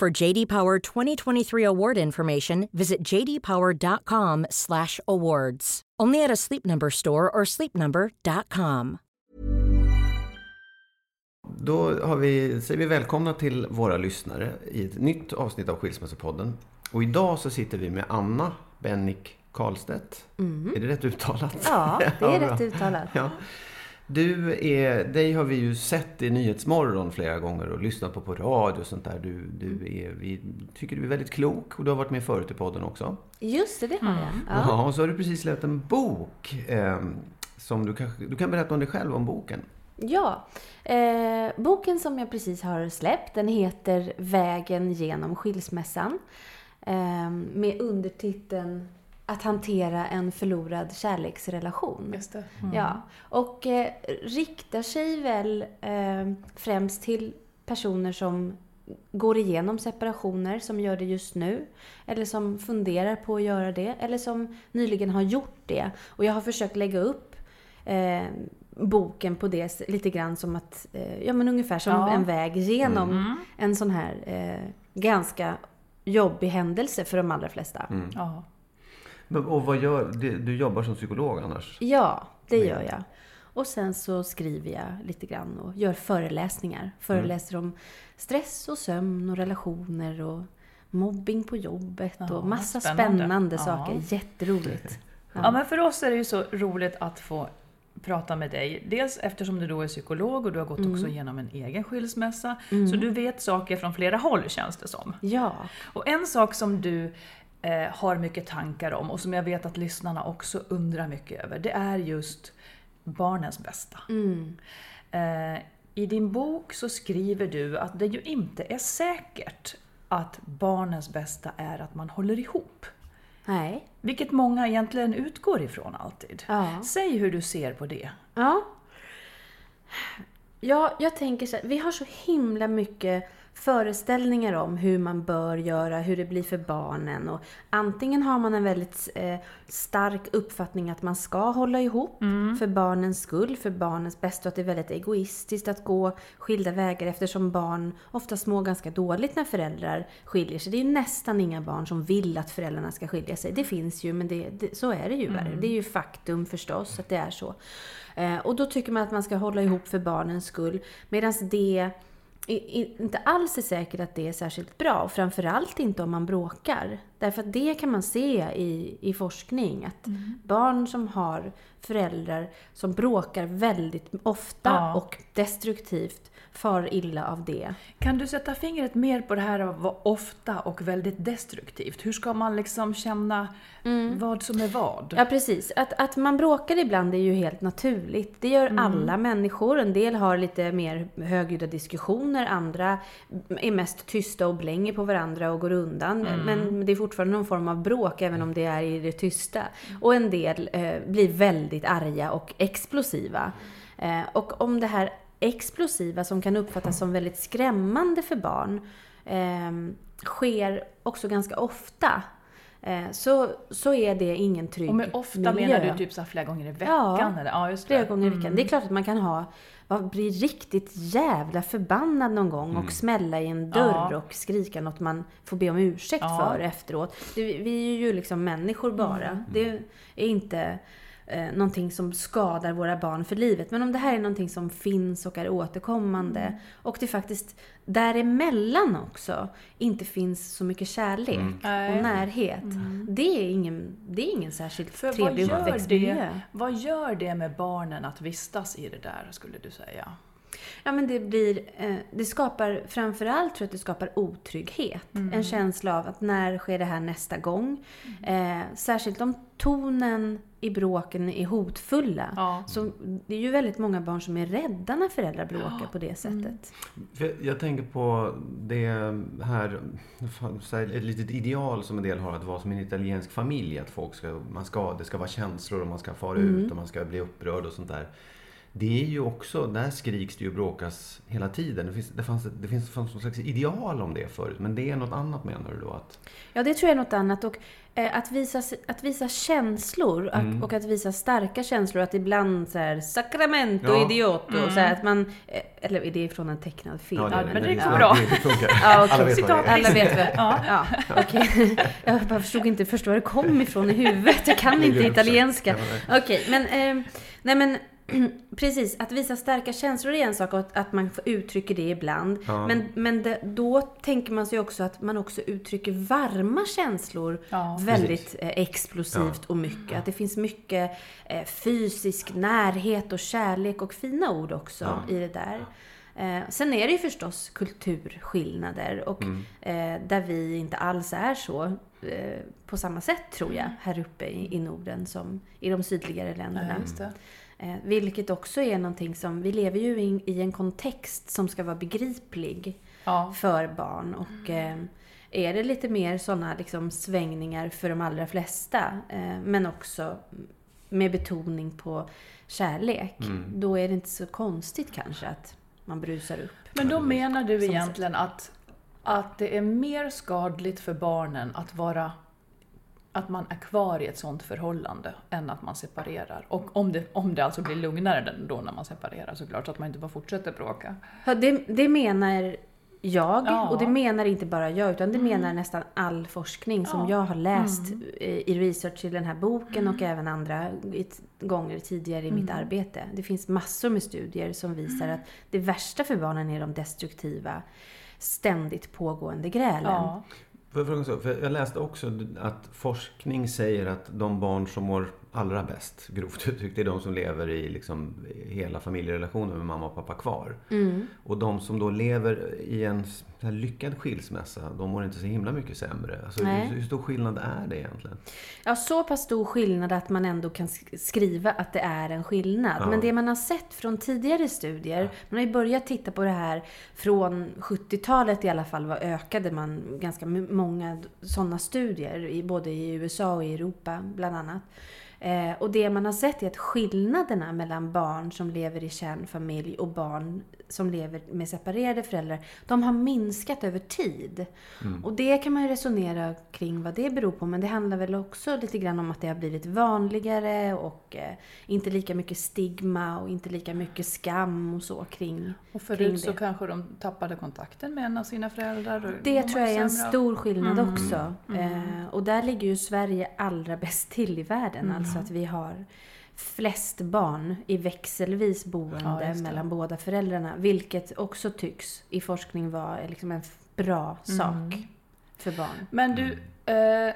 For JD Power 2023 award information, visit jdpower.com/awards. Only at a Sleep Number store or sleepnumber.com. Då har vi, säger vi välkomna till våra lyssnare i ett nytt avsnitt av Skilsmässopodden. Och idag så sitter vi med Anna Bennick Karlstedt. Är det rätt uttalat? Ja, det är bra. rätt uttalat. Ja. Du är, dig har vi ju sett i Nyhetsmorgon flera gånger och lyssnat på på radio och sånt där. Du, du är, vi tycker du är väldigt klok och du har varit med förut i podden också. Just det, det har jag. Ja. Ja. och så har du precis släppt en bok. Eh, som du, kanske, du kan berätta om dig själv om boken. Ja, eh, boken som jag precis har släppt, den heter Vägen genom skilsmässan. Eh, med undertiteln Att hantera en förlorad kärleksrelation. Just det. Ja, och eh, riktar sig väl eh, främst till personer som går igenom separationer, som gör det just nu. Eller som funderar på att göra det. Eller som nyligen har gjort det. Och jag har försökt lägga upp eh, boken på det lite grann som att, eh, ja men ungefär som Ja. en väg genom en sån här eh, ganska jobbig händelse för de allra flesta. Ja. Men, och vad gör, du, du jobbar som psykolog annars? Ja, det gör jag. Och sen så skriver jag lite grann och gör föreläsningar. Föreläser om stress och sömn och relationer och mobbing på jobbet Ja, och massa spännande. spännande, Ja. saker. Jätteroligt. Ja, men för oss är det ju så roligt att få prata med dig. Dels eftersom du då är psykolog och du har gått också igenom en egen skilsmässa. Så du vet saker från flera håll känns det som. Ja. Och en sak som du eh, har mycket tankar om och som jag vet att lyssnarna också undrar mycket över, det är just barnens bästa. Eh, I din bok så skriver du att det ju inte är säkert att barnens bästa är att man håller ihop. Nej. Vilket många egentligen utgår ifrån alltid. Ja. Säg hur du ser på det. Ja. Ja, jag tänker så här, vi har så himla mycket föreställningar om hur man bör göra, hur det blir för barnen. Och antingen har man en väldigt eh, stark uppfattning att man ska hålla ihop för barnens skull, för barnens bästa, och att det är väldigt egoistiskt att gå skilda vägar eftersom barn oftast mår ganska dåligt när föräldrar skiljer sig. Det är ju nästan inga barn som vill att föräldrarna ska skilja sig. Det finns ju, men det, det, så är det ju. Det är ju faktum förstås att det är så. Eh, och då tycker man att man ska hålla ihop för barnens skull. Medan det inte alls är säkert att det är särskilt bra. Och framförallt inte om man bråkar. Därför att det kan man se i, i forskning. Att barn som har föräldrar som bråkar väldigt ofta Ja. och destruktivt far illa av det. Kan du sätta fingret mer på det här av vad ofta och väldigt destruktivt? Hur ska man liksom känna vad som är vad? Ja, precis. Att, att man bråkar ibland är ju helt naturligt. Det gör alla människor. En del har lite mer högljudda diskussioner, andra är mest tysta och blänger på varandra och går undan. Men det är fortfarande någon form av bråk, även om det är i det tysta. Och en del eh, blir väldigt arga och explosiva. Eh, och om det här explosiva, som kan uppfattas som väldigt skrämmande för barn, eh, sker också ganska ofta eh, så, så är det ingen trygg Och med ofta miljö. menar du typ så flera gånger i veckan? Ja, eller? ja just det. Flera gånger i veckan. Mm. Det är klart att man kan ha va- bli riktigt jävla förbannad någon gång Mm. och smälla i en dörr Ja. och skrika något man får be om ursäkt Ja. för efteråt. Det, vi är ju liksom människor bara. Mm. Det är inte eh, någonting som skadar våra barn för livet. Men om det här är någonting som finns och är återkommande Mm. och det faktiskt däremellan också inte finns så mycket kärlek Nej. och närhet. Det, är ingen, det är ingen särskilt För vad trevlig gör, uppväxtmiljö. det, vad gör det med barnen att vistas i det där, skulle du säga? Ja men det blir, eh, det skapar, framförallt tror jag att det skapar otrygghet. En känsla av att när sker det här nästa gång? Eh, särskilt om tonen i bråken är hotfulla. Ja. Så det är ju väldigt många barn som är rädda när föräldrar bråkar på det sättet. För jag tänker på det här, ett litet ideal som en del har att vara som en italiensk familj. Att folk ska, man ska, det ska vara känslor och man ska fara ut och man ska bli upprörd och sånt där. Det är ju också, där skriks det ju och bråkas hela tiden. Det finns, det fanns, det finns fanns någon slags ideal om det förut. Men det är något annat menar du då? Att, Ja, det tror jag är något annat. Och eh, att, visa, att visa känslor att, och att visa starka känslor. Att ibland så här, sacramento, Ja. idiot. Och så här, att man, eh, eller är det från en tecknad film? Ja, men det ja. går bra. Det, det funkar. Ja, okej. Alla vet vad det är. Alla vet väl? Ja, ja okej. Jag bara förstod inte först var det kom ifrån i huvudet. Jag kan Det inte italienska. Okej, men... Eh, nej men... Precis, att visa starka känslor är en sak och att, att man får uttrycker det ibland. Ja. Men, men det, då tänker man sig också att man också uttrycker varma känslor Ja. väldigt eh, explosivt och mycket. Att det finns mycket eh, fysisk närhet och kärlek och fina ord också Ja. i det där. Eh, sen är det ju förstås kulturskillnader och Mm. eh, där vi inte alls är så eh, på samma sätt tror jag här uppe i, i Norden som i de sydligare länderna. Nej, just det. Eh, vilket också är någonting som, vi lever ju i, i en kontext som ska vara begriplig Ja. för barn. Och eh, är det lite mer sådana liksom, svängningar för de allra flesta, eh, men också med betoning på kärlek, Mm. då är det inte så konstigt kanske att man brusar upp. Men då menar du egentligen att, att det är mer skadligt för barnen att vara att man är kvar i ett sånt förhållande än att man separerar. Och om det, om det alltså blir lugnare då när man separerar såklart, så att man inte bara fortsätter bråka. Ja, det, det menar jag, Ja. och det menar inte bara jag, utan det menar nästan all forskning som Ja. jag har läst i i research till den här boken och även andra gånger tidigare i mitt arbete. Det finns massor med studier som visar att det värsta för barnen är de destruktiva, ständigt pågående grälen. Ja. Får jag fråga så? För jag läste också att forskning säger att de barn som mår allra bäst, grovt uttryckt, det är de som lever i liksom hela familjerelationen med mamma och pappa kvar. Mm. Och de som då lever i en lyckad skilsmässa, de mår inte så himla mycket sämre. Alltså, hur, hur stor skillnad är det egentligen? Ja, så pass stor skillnad att man ändå kan sk- skriva att det är en skillnad. Ja. Men det man har sett från tidigare studier, man har ju börjat titta på det här från 70-talet i alla fall, var ökade man ganska många sådana studier, både i USA och i Europa bland annat. Eh, och det man har sett är att skillnaderna mellan barn som lever i kärnfamilj och barn som lever med separerade föräldrar, de har minskat över tid. Och det kan man ju resonera kring vad det beror på, men det handlar väl också lite grann om att det har blivit vanligare och eh, inte lika mycket stigma och inte lika mycket skam och så kring, Och kring förut så det. kanske de tappade kontakten med en av sina föräldrar. Det tror jag är en stor skillnad Mm. också. Eh, och där ligger ju Sverige allra bäst till i världen. Mm. Alltså att vi har flest barn i växelvis Ja, boende det. mellan båda föräldrarna. Vilket också tycks i forskning vara liksom en bra sak Mm. för barn. Men du, eh,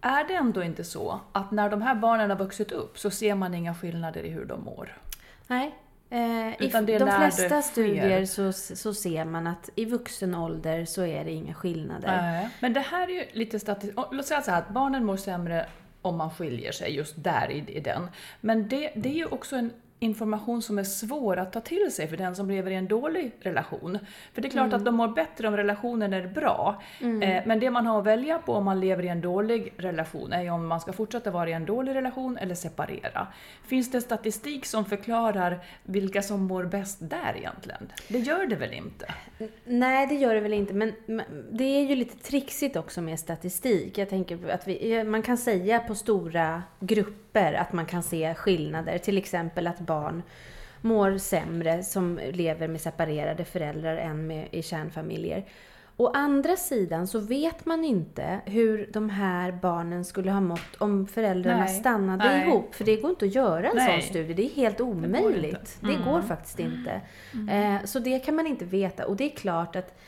är det ändå inte så att när de här barnen har vuxit upp så ser man inga skillnader i hur de mår? Nej. Eh, I de flesta studier så, så ser man att i vuxen ålder så är det inga skillnader. Nej. Men det här är ju lite statistik. Låt säga så här att barnen mår sämre om man skiljer sig just där i, i den. Men det, det är ju också en information som är svår att ta till sig för den som lever i en dålig relation. För det är klart mm. att de mår bättre om relationen är bra. Mm. Eh, men det man har att välja på om man lever i en dålig relation är om man ska fortsätta vara i en dålig relation eller separera. Finns det statistik som förklarar vilka som mår bäst där egentligen? Det gör det väl inte? Nej, det gör det väl inte. Men det är ju lite trixigt också med statistik. Jag tänker att vi, man kan säga på stora grupper att man kan se skillnader. Till exempel att barn mår sämre som lever med separerade föräldrar än med, i kärnfamiljer. Å andra sidan så vet man inte hur de här barnen skulle ha mått om föräldrarna Nej. stannade Nej. ihop. För det går inte att göra en Nej. sån studie. Det är helt omöjligt. Det går, mm. det går faktiskt inte. Mm. Eh, så det kan man inte veta. Och det är klart att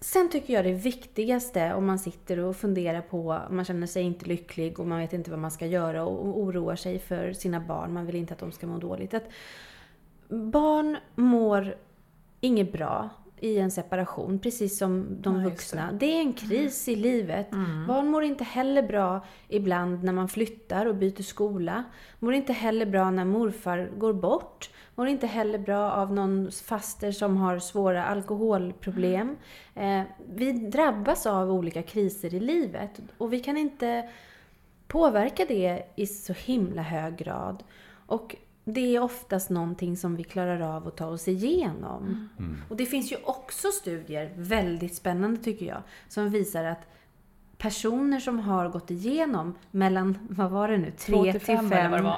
Sen tycker jag det viktigaste om man sitter och funderar på, man känner sig inte lycklig och man vet inte vad man ska göra och oroar sig för sina barn, man vill inte att de ska må dåligt. Att barn mår inget bra i en separation, precis som de ja, vuxna. Det. det. är en kris mm. i livet. Mm. Barn mår inte heller bra ibland när man flyttar och byter skola. Mår inte heller bra när morfar går bort. Mår inte heller bra av någon faster som har svåra alkoholproblem. Mm. Eh, vi drabbas av olika kriser i livet och vi kan inte påverka det i så himla hög grad. Och det är oftast någonting som vi klarar av att ta oss igenom. Mm. Och det finns ju också studier, väldigt spännande tycker jag, som visar att personer som har gått igenom mellan, vad var det nu, tre till fem ja,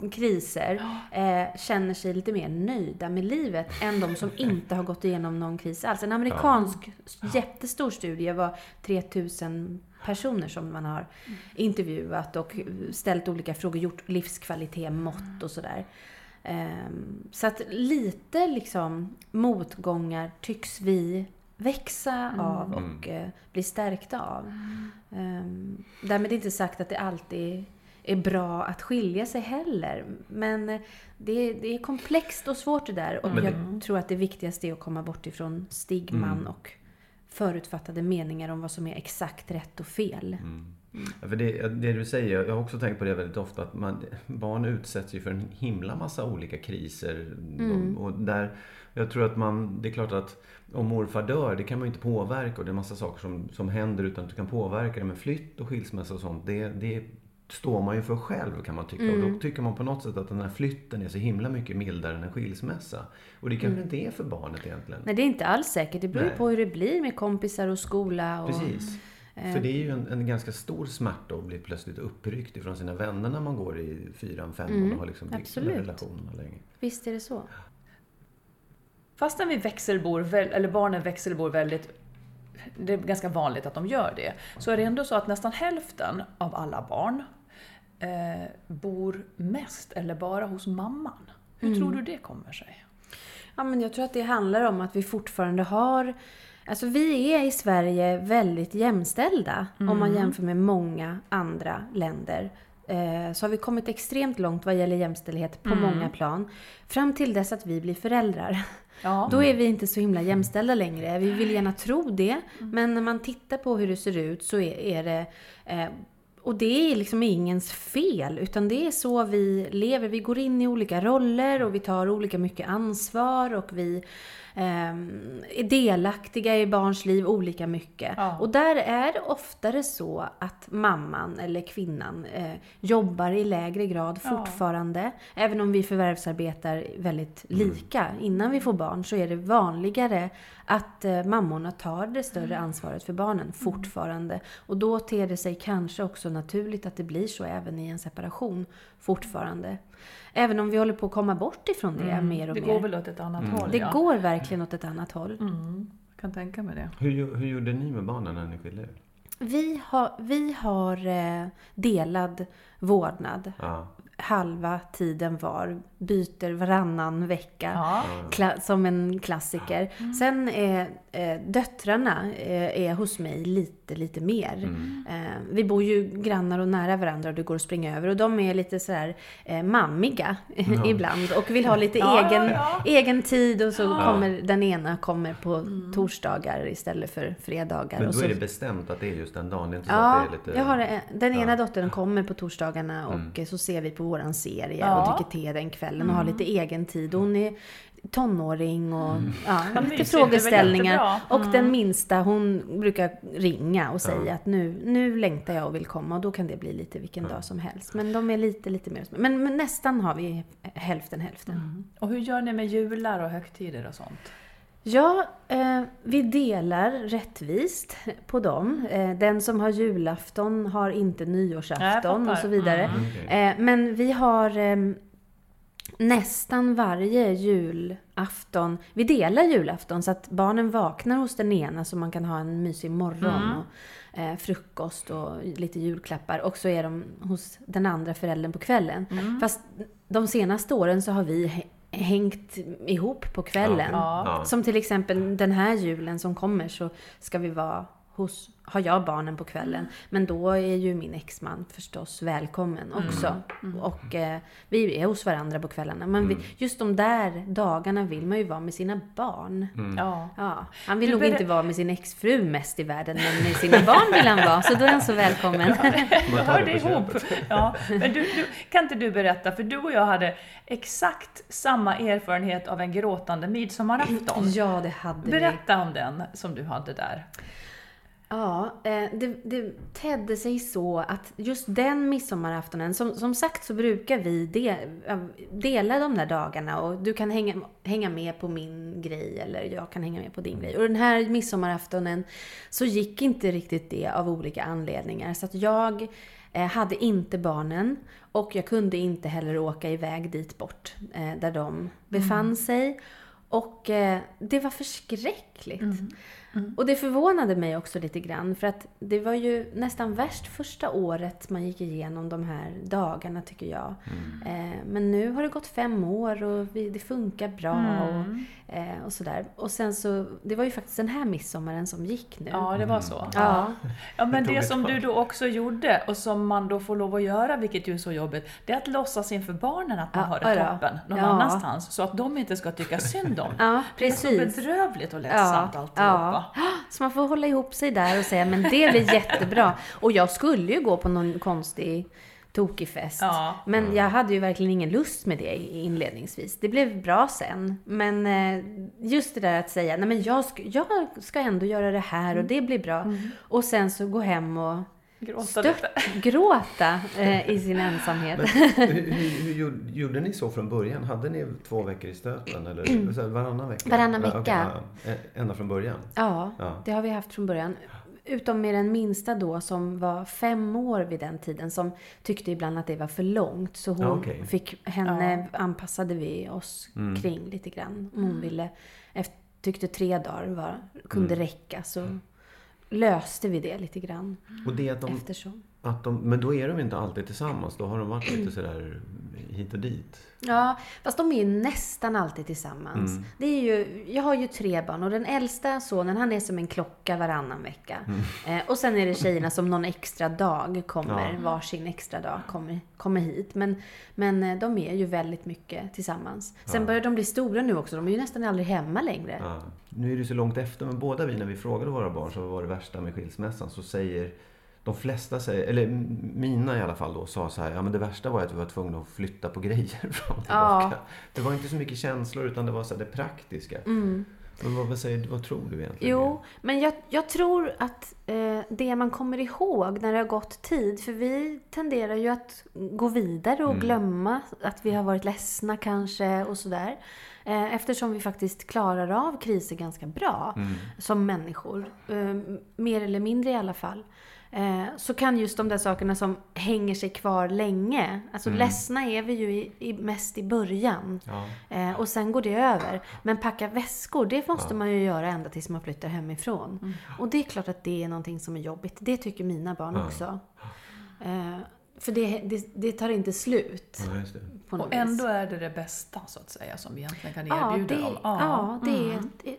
ja. kriser, eh, känner sig lite mer nöjda med livet än de som inte har gått igenom någon kris alls. En amerikansk ja. jättestor studie var 3000 personer som man har intervjuat och ställt olika frågor, gjort livskvalitet, mått och sådär. Um, så att lite liksom motgångar tycks vi växa mm. av och uh, bli stärkta av. Um, därmed inte sagt att det alltid är bra att skilja sig heller. Men det, det är komplext och svårt det där. Och mm. jag tror att det viktigaste är att komma bort ifrån stigman mm. och förutfattade meningar om vad som är exakt rätt och fel. Mm. Mm. Ja, för det, det, du säger, jag har också tänkt på det väldigt ofta, att man, barn utsätts ju för en himla massa olika kriser. Mm. Och, där, jag tror att man, det är klart att om morfar dör, det kan man ju inte påverka och det är en massa saker som, som händer utan att du kan påverka det. Men flytt och skilsmässa och sånt, det, det står man ju för själv kan man tycka. Mm. Och då mm. tycker man på något sätt att den här flytten är så himla mycket mildare än en skilsmässa. Och det kanske mm. inte är för barnet egentligen. Nej, det är inte alls säkert. Det beror ju på hur det blir med kompisar och skola. Och, Precis. Eh, för det är ju en, en, ganska stor smärta att bli plötsligt uppryckt ifrån sina vänner när man går i fyran, fem mm. och har liksom byggt de relationerna länge. Visst är det så. Fastän vi växelbor, eller barnen växelbor väldigt det är ganska vanligt att de gör det, så är det ändå så att nästan hälften av alla barn eh, bor mest eller bara hos mamman. Hur mm. tror du det kommer sig? Ja, men jag tror att det handlar om att vi fortfarande har Alltså vi är i Sverige väldigt jämställda mm. om man mm. jämför med många andra länder. Eh, så har vi kommit extremt långt vad gäller jämställdhet på mm. många plan. Fram till dess att vi blir föräldrar. Ja. Då är vi inte så himla jämställda längre. Vi vill gärna tro det. Mm. Men när man tittar på hur det ser ut så är, är det eh, och det är liksom ingens fel, utan det är så vi lever. Vi går in i olika roller och vi tar olika mycket ansvar och vi eh, är delaktiga i barns liv olika mycket. Ja. Och där är det oftare så att mamman eller kvinnan eh, jobbar i lägre grad fortfarande. Ja. Även om vi förvärvsarbetar väldigt mm. lika. Mm. Innan vi får barn så är det vanligare att eh, mammorna tar det större mm. ansvaret för barnen mm. fortfarande. Och då ter det sig kanske också naturligt att det blir så även i en separation fortfarande. Även om vi håller på att komma bort ifrån det mm. mer och mer. Det går väl åt ett annat mm. håll? Det ja. går verkligen åt ett annat håll. Mm. Jag kan tänka mig det. Hur, hur gjorde ni med barnen när ni skilde er? Vi har, vi har eh, delad vårdnad. Ja halva tiden var, byter varannan vecka. Ja. som en klassiker. Mm. Sen är eh, döttrarna eh, är hos mig lite, lite mer. Mm. Eh, vi bor ju grannar och nära varandra och det går att springa över. Och de är lite sådär eh, mammiga ja. ibland och vill ha lite ja, egen, egen tid. Och så kommer den ena kommer på mm. torsdagar istället för fredagar. Men då så, är det bestämt att det är just den dagen? Det är inte så ja, att det är lite... jag har, den ena dottern kommer på torsdagarna och mm. så ser vi på på våran serie Ja. och dricker te den kvällen och har lite egen tid. Och hon är tonåring och ja, Vad lite mysigt, frågeställningar. Och den minsta hon brukar ringa och säga Ja. att nu, nu längtar jag och vill komma och då kan det bli lite vilken dag som helst. Men de är lite, lite mer men, men nästan har vi hälften hälften. Och hur gör ni med jular och högtider och sånt? Ja, eh, vi delar rättvist på dem. Eh, den som har julafton har inte nyårsafton och så vidare. Mm. okej. Eh, men vi har eh, nästan varje julafton, vi delar julafton så att barnen vaknar hos den ena så man kan ha en mysig morgon Mm. och eh, frukost och lite julklappar. Och så är de hos den andra föräldern på kvällen. Mm. Fast de senaste åren så har vi hä- hängt ihop på kvällen. Ja. Ja. Som till exempel den här julen som kommer så ska vi vara hos, har jag barnen på kvällen. Men då är ju min exman förstås välkommen också. Och eh, vi är hos varandra på kvällarna. Men vi, just de där dagarna vill man ju vara med sina barn. Ja. Ja, han vill Du nog ber- inte vara med sin exfru mest i världen, men med sina barn vill han vara. Så då är han så välkommen. Man Jag tar hörde ihop. Ja. Men du, du, kan inte du berätta, för du och jag hade exakt samma erfarenhet av en gråtande midsommarafton. Ja, det hade vi. Berätta om den som du hade där. Ja, eh, det, det tedde sig så att just den midsommaraftonen, som, som sagt så brukar vi de, dela de där dagarna och du kan hänga, hänga med på min grej eller jag kan hänga med på din grej. Och den här midsommaraftonen så gick inte riktigt det av olika anledningar. Så att jag eh, hade inte barnen och jag kunde inte heller åka iväg dit bort eh, där de befann sig. Och det var förskräckligt. Och det förvånade mig också lite grann för att det var ju nästan värst första året man gick igenom de här dagarna tycker jag. Eh, men nu har det gått fem år och vi, det funkar bra och, eh, och sådär. Och sen så, det var ju faktiskt den här midsommaren som gick nu. Ja, det var så. Ja. Ja, men Det som du då också gjorde och som man då får lov att göra, vilket ju är så jobbigt, det är att låtsas inför barnen att man Ja, har det ja. toppen någon Ja. annanstans, så att de inte ska tycka synd om. Ja, Det är så precis. bedrövligt och ledsamt alltihopa. Så man får hålla ihop sig där och säga men det blir jättebra. Och jag skulle ju gå på någon konstig tokig fest. Ja. Men jag hade ju verkligen ingen lust med det inledningsvis. Det blev bra sen. Men eh, just det där att säga, nej men jag ska, jag ska ändå göra det här och det blir bra. Och sen så gå hem och Gråta stört gråta eh, i sin ensamhet. Men hur, hur, hur gjorde- ni så från början? Hade ni två veckor i stöten eller här, varannan vecka? Varannan Ja, vecka. okej, ja. Ända från början? Ja, Ja. det har vi haft från början. Utom med den minsta då som var fem år vid den tiden som tyckte ibland att det var för långt. Så hon okej. fick, henne anpassade vi oss Mm. kring lite grann. Om hon ville, efter, tyckte tre dagar var, kunde Mm. räcka så löste vi det lite grann Och det att de, eftersom. Att de, men då är de inte alltid tillsammans. Då har de varit lite sådär hit och dit. Ja, fast de är ju nästan alltid tillsammans. Mm. Det är ju, jag har ju tre barn och den äldsta sonen han är som en klocka varannan vecka. Mm. Eh, och sen är det tjejerna som någon extra dag kommer, Ja. varsin extra dag kommer, kommer hit. Men, men eh, de är ju väldigt mycket tillsammans. Sen Ja. börjar de bli stora nu också, de är ju nästan aldrig hemma längre. Ja. Nu är det så långt efter, men båda vi när vi frågade våra barn så var det värsta med skilsmässan så säger de flesta säger, eller mina i alla fall då, sa så här, ja men det värsta var att vi var tvungna att flytta på grejer fram och Ja. tillbaka. Det var inte så mycket känslor utan det var så här, det praktiska. Men vad, vad, säger, vad tror du egentligen? Mm. Jo, men jag, jag tror att eh, det man kommer ihåg när det har gått tid, för vi tenderar ju att gå vidare och Mm. glömma att vi har varit ledsna kanske och sådär. Eh, eftersom vi faktiskt klarar av kriser ganska bra Mm. som människor. Eh, mer eller mindre i alla fall. Eh, så kan just de där sakerna som hänger sig kvar länge, alltså Mm. ledsna är vi ju i, i, mest i början. Ja. Eh, och sen går det över. Men packa väskor, det måste Ja. Mm. man ju göra ända tills man flyttar hemifrån. Och det är klart att det är någonting som är jobbigt. Det tycker mina barn Ja. också. Eh, för det, det, det tar inte slut Ja, det. Och ändå vis. är det det bästa så att säga som vi egentligen kan Ja, erbjuda det, dem. ja, det är... Mm. det-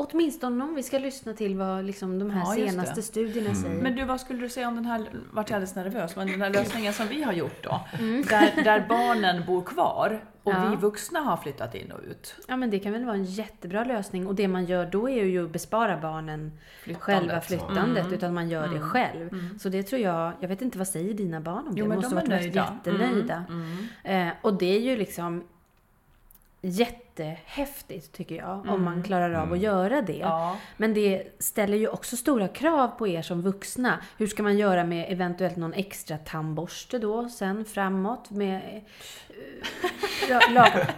Åtminstone om vi ska lyssna till vad liksom de här Ja, senaste det. studierna säger. Men du, vad skulle du säga om den här, vart jag alldeles nervös, men den här lösningen som vi har gjort då. Mm. Där, där barnen bor kvar Och Ja. vi vuxna har flyttat in och ut. Ja men det kan väl vara en jättebra lösning. Och det man gör då är ju att bespara barnen Flyttandet. själva flyttandet. Mm. Utan man gör det själv. Så det tror jag, jag vet inte vad säger dina barn om det? Jo, men måste de är varit nöjda. jättenöjda. Mm, Eh, och det är ju liksom jättehäftigt tycker jag. Om man klarar av att göra det. Ja. Men det ställer ju också stora krav på er som vuxna. Hur ska man göra med eventuellt någon extra tandborste då sen framåt? Med, eh,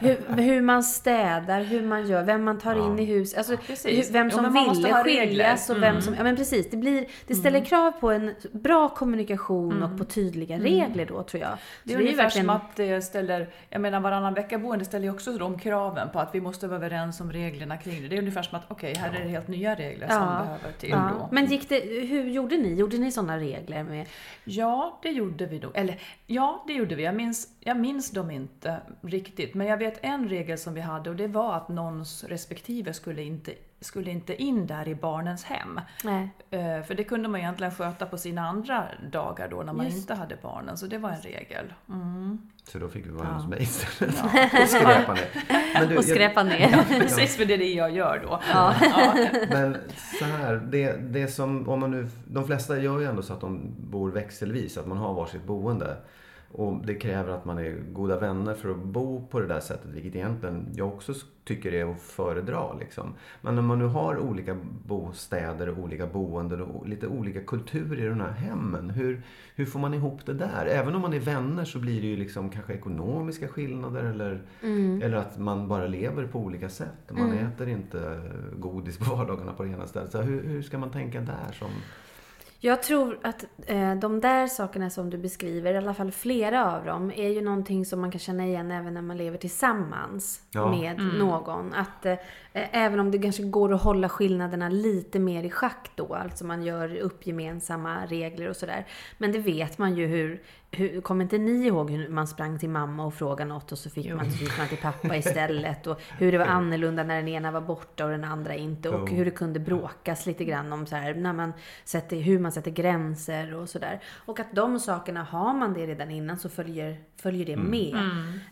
hur, hur man städar, hur man gör, vem man tar in i hus. Alltså hur- vem som man måste ville skiljas och vem som... Ja men precis. Det, blir, det ställer krav på en bra kommunikation och på tydliga regler då tror jag. Det är ju ungefär verkligen- som att det ställer, jag menar varannan vecka-boende ställer ju också de kraven på att vi måste vara överens om reglerna kring det. Det är ungefär som att okej, här är det helt nya regler som Ja. behöver till Ja. då. Men gick det, hur gjorde ni? Gjorde ni sådana regler med... Ja, det gjorde vi då. Eller ja, det gjorde vi. Jag minns, jag minns dem inte riktigt. Men jag vet en regel som vi hade och det var att någons respektive skulle inte, skulle inte in där i barnens hem. Nej. Eh, För det kunde man egentligen sköta på sina andra dagar då när man Just. inte hade barnen. Så det var en regel. Mm. Så då fick vi vara hos mig istället. och skräpa ner. Men du, Och skräpa ner. Precis, för det är det jag gör då. Ja. Men så här, det, det som, om man nu, de flesta gör ju ändå så att de bor växelvis, att man har varsitt boende. Och det kräver att man är goda vänner för att bo på det där sättet, vilket egentligen jag också tycker är att föredra. Liksom. Men när man nu har olika bostäder och olika boenden och lite olika kulturer i de här hemmen, hur, hur får man ihop det där? Även om man är vänner så blir det ju liksom kanske ekonomiska skillnader eller, eller att man bara lever på olika sätt. Man äter inte godis på vardagarna på det ena stället. Så hur, hur ska man tänka där? Som, Jag tror att eh, de där sakerna som du beskriver, i alla fall flera av dem, är ju någonting som man kan känna igen även när man lever tillsammans Ja. med någon. Att eh, även om det kanske går att hålla skillnaderna lite mer i schack då, alltså man gör upp gemensamma regler och sådär. Men det vet man ju hur, hur, kommer inte ni ihåg hur man sprang till mamma och frågade något och så fick gick man till pappa istället och hur det var annorlunda när den ena var borta och den andra inte och Jo. hur det kunde bråkas lite grann om så här, när man sätter, hur man sätter gränser och sådär. Och att de sakerna, har man det redan innan så följer, följer det med.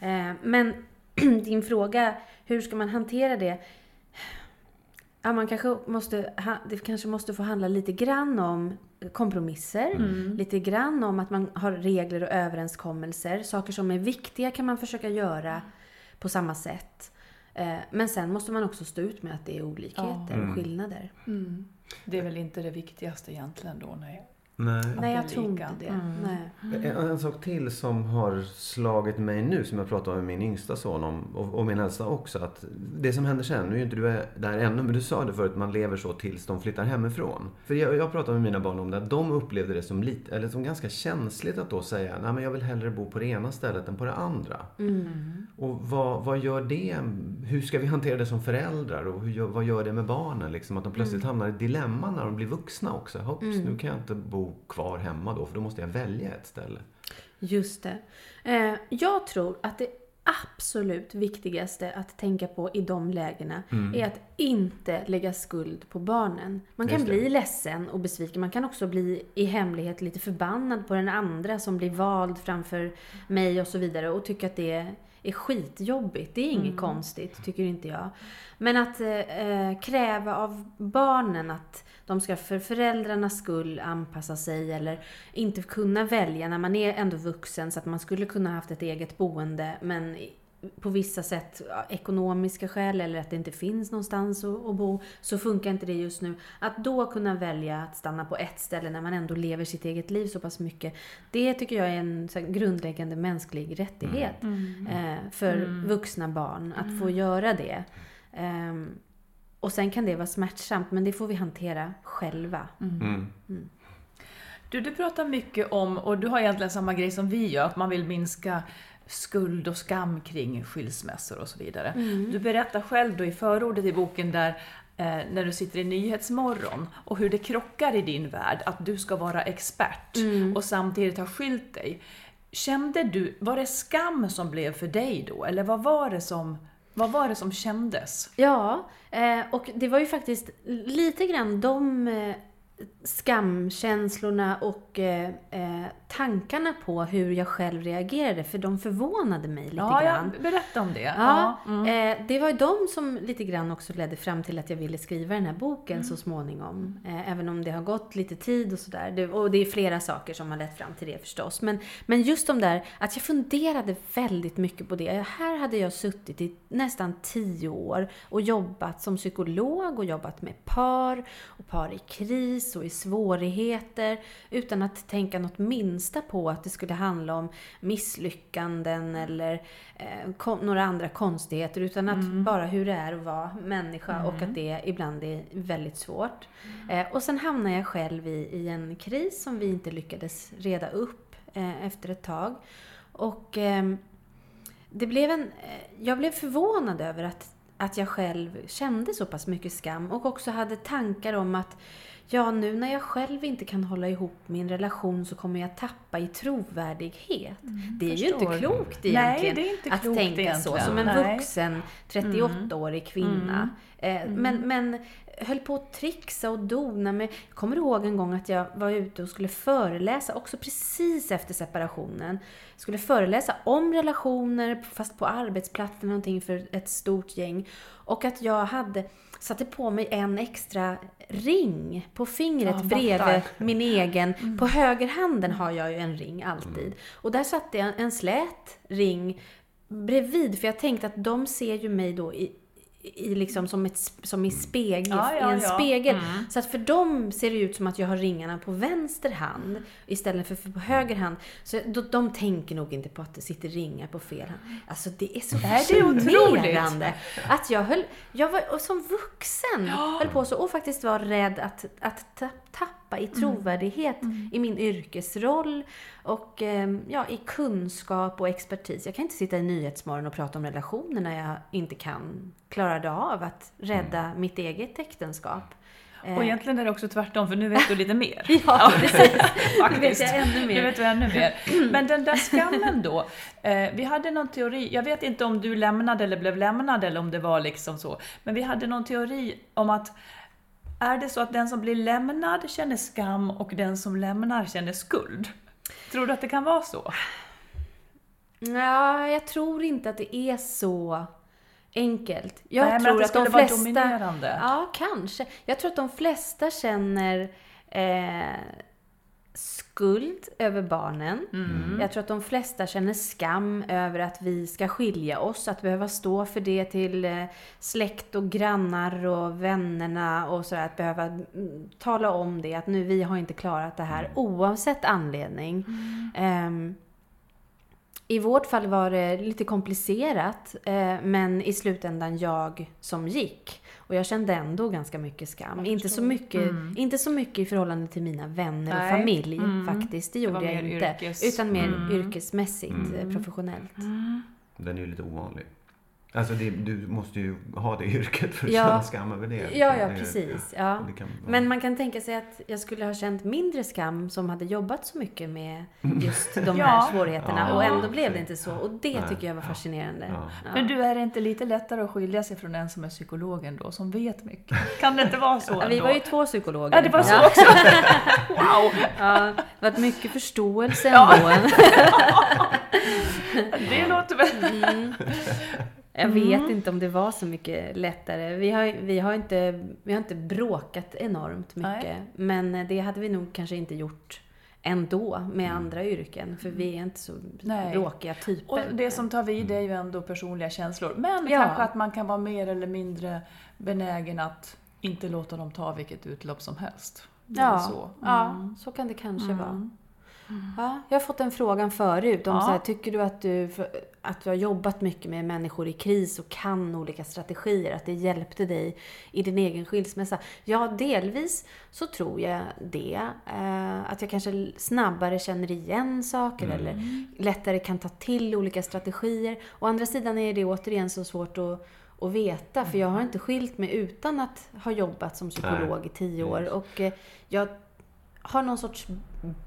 Eh, men din fråga, hur ska man hantera det? Ja, man kanske måste, det kanske måste få handla lite grann om kompromisser. Lite grann om att man har regler och överenskommelser. Saker som är viktiga kan man försöka göra på samma sätt. Eh, Men sen måste man också stå ut med att det är olikheter och skillnader. Det är väl inte det viktigaste egentligen då, nej. Nej. Nej, jag tror inte det. Nej. En, en sak till som har slagit mig nu, som jag pratade med min yngsta son om, och, och min äldsta också. Att det som händer sen, nu är ju inte du där ännu, men du sa det förut, man lever så tills de flyttar hemifrån. För jag, jag pratade med mina barn om det, att de upplevde det som, lite, eller som ganska känsligt att då säga, nej men jag vill hellre bo på det ena stället än på det andra. Och vad, vad gör det? Hur ska vi hantera det som föräldrar? Och hur vad gör det med barnen? Liksom, att de plötsligt hamnar i ett dilemma när de blir vuxna också. Hopps, nu kan jag inte bo kvar hemma då, för då måste jag välja ett ställe. Just det. Eh, jag tror att det absolut viktigaste att tänka på i de lägena är att inte lägga skuld på barnen. Man kan bli ledsen och besviken. Man kan också bli i hemlighet lite förbannad på den andra som blir vald framför mig och så vidare och tycka att det är skitjobbigt. Det är inget konstigt, tycker inte jag. Men att eh, kräva av barnen att de ska för föräldrarnas skull anpassa sig eller inte kunna välja när man är ändå vuxen så att man skulle kunna haft ett eget boende men på vissa sätt, ekonomiska skäl eller att det inte finns någonstans att, att bo, så funkar inte det just nu. Att då kunna välja att stanna på ett ställe när man ändå lever sitt eget liv så pass mycket. Det tycker jag är en grundläggande mänsklig rättighet eh, för vuxna barn att få göra det. Ehm, och sen kan det vara smärtsamt, men det får vi hantera själva. Mm. Du, du pratar mycket om, och du har egentligen samma grej som vi gör, att man vill minska skuld och skam kring skilsmässor och så vidare. Du berättar själv då i förordet i boken där eh, när du sitter i Nyhetsmorgon och hur det krockar i din värld att du ska vara expert och samtidigt ha skilt dig. Kände du, var det skam som blev för dig då? Eller vad var det som, vad var det som kändes? Ja, eh, och det var ju faktiskt lite grann de eh, skamkänslorna och eh, eh, tankarna på hur jag själv reagerade, för de förvånade mig lite Ja, grann. ja, berätta om det. Ja, mm. eh, det var ju de som lite grann också ledde fram till att jag ville skriva den här boken så småningom. Eh, även om det har gått lite tid och sådär. Det, och det är flera saker som har lett fram till det förstås. Men, men just de där, att jag funderade väldigt mycket på det. Här hade jag suttit i nästan tio år och jobbat som psykolog och jobbat med par och par i kris och i svårigheter utan att tänka något minsta på att det skulle handla om misslyckanden eller eh, kon- några andra konstigheter utan att bara hur det är att vara människa och att det ibland är väldigt svårt. Eh, och sen hamnade jag själv i, i en kris som vi inte lyckades reda upp eh, efter ett tag. Och ehm, det blev en, eh, jag blev förvånad över att, att jag själv kände så pass mycket skam och också hade tankar om att ja, nu när jag själv inte kan hålla ihop min relation så kommer jag tappa i trovärdighet. det är ju förstår. inte klokt Nej, egentligen det är inte att klokt tänka så egentligen. som en Nej. vuxen 38-årig kvinna. Eh, men, men höll på att trixa och dona med... Jag kommer ihåg en gång att jag var ute och skulle föreläsa, också precis efter separationen. Skulle föreläsa om relationer, fast på arbetsplatsen någonting för ett stort gäng. Och att jag hade satte på mig en extra ring på fingret Ja, bredvid min egen. På högerhanden har jag ju en ring alltid. Och där satte jag en slät ring bredvid, för jag tänkte att de ser ju mig då i, i liksom som, ett, som i, spegel, Ja, ja, i en ja. spegel. Mm. Så att för dem ser det ut som att jag har ringarna på vänster hand istället för, för på höger hand. Så de, de tänker nog inte på att det sitter ringar på fel hand. Alltså det är så fascinerande. Att jag höll, jag var och som vuxen höll på så och faktiskt var rädd att, att tappa i trovärdighet i min yrkesroll och ehm, ja, i kunskap och expertis. Jag kan inte sitta i Nyhetsmorgon och prata om relationer när jag inte kan, klarade av att rädda mitt eget äktenskap. Och egentligen är det också tvärtom, för nu vet du lite mer. Ja, precis. Faktiskt. Nu vet jag ännu mer. Nu vet du ännu mer. Men den där skammen då. Eh, vi hade någon teori, jag vet inte om du lämnade eller blev lämnad eller om det var liksom så. Men vi hade någon teori om att är det så att den som blir lämnad känner skam och den som lämnar känner skuld? Tror du att det kan vara så? Ja, jag tror inte att det är så enkelt. Jag Nej, tror att det att, de flesta... dominerande. Ja, kanske. Jag tror att de flesta känner eh, skuld över barnen. Mm. Jag tror att de flesta känner skam över att vi ska skilja oss, att behöva stå för det till eh, släkt och grannar och vännerna och sådär. Att behöva mm, tala om det, att nu vi har inte klarat det här oavsett anledning. Ehm, i vårt fall var det lite komplicerat, eh, men i slutändan jag som gick. Och jag kände ändå ganska mycket skam. Inte så mycket, inte så mycket i förhållande till mina vänner och Nej. familj Mm. faktiskt. Det Det gjorde var jag inte. yrkes- Utan mer Mm. yrkesmässigt, eh, professionellt. Den är ju lite ovanlig. Alltså det, du måste ju ha det yrket för att Ja. känna skam över det. Ja, ja, Det- precis. Ja. det kan- Men man kan tänka sig att jag skulle ha känt mindre skam som hade jobbat så mycket med just de här Ja. svårigheterna. Ja, och ändå blev det inte så. Och det Nej. tycker jag var fascinerande. Ja. Ja. Men du, är det inte lite lättare att skilja sig från den som är psykologen då, som vet mycket? Kan det inte vara så Ja, vi var ju två psykologer. Ja, det var så Ja. också. wow! Ja, det var mycket förståelse Ja. ändå. Det låter väl... Mm. Jag vet inte om det var så mycket lättare. Vi har, vi har, inte, vi har inte bråkat enormt mycket. Nej. Men det hade vi nog kanske inte gjort ändå med andra yrken. För vi är inte så Nej. bråkiga typer. Och det som tar vid är ju ändå personliga känslor. Men Ja. kanske att man kan vara mer eller mindre benägen att inte låta dem ta vilket utlopp som helst. Ja, så. ja, Mm. så kan det kanske vara. Ja, jag har fått den frågan förut. Om Ja. så här, tycker du att du, för- att du har jobbat mycket med människor i kris och kan olika strategier, att det hjälpte dig i din egen skilsmässa? Ja, delvis så tror jag det. Eh, att jag kanske snabbare känner igen saker eller lättare kan ta till olika strategier. Å andra sidan är det återigen så svårt att att veta, för jag har inte skilt mig utan att ha jobbat som psykolog i tio år. Och eh, jag har någon sorts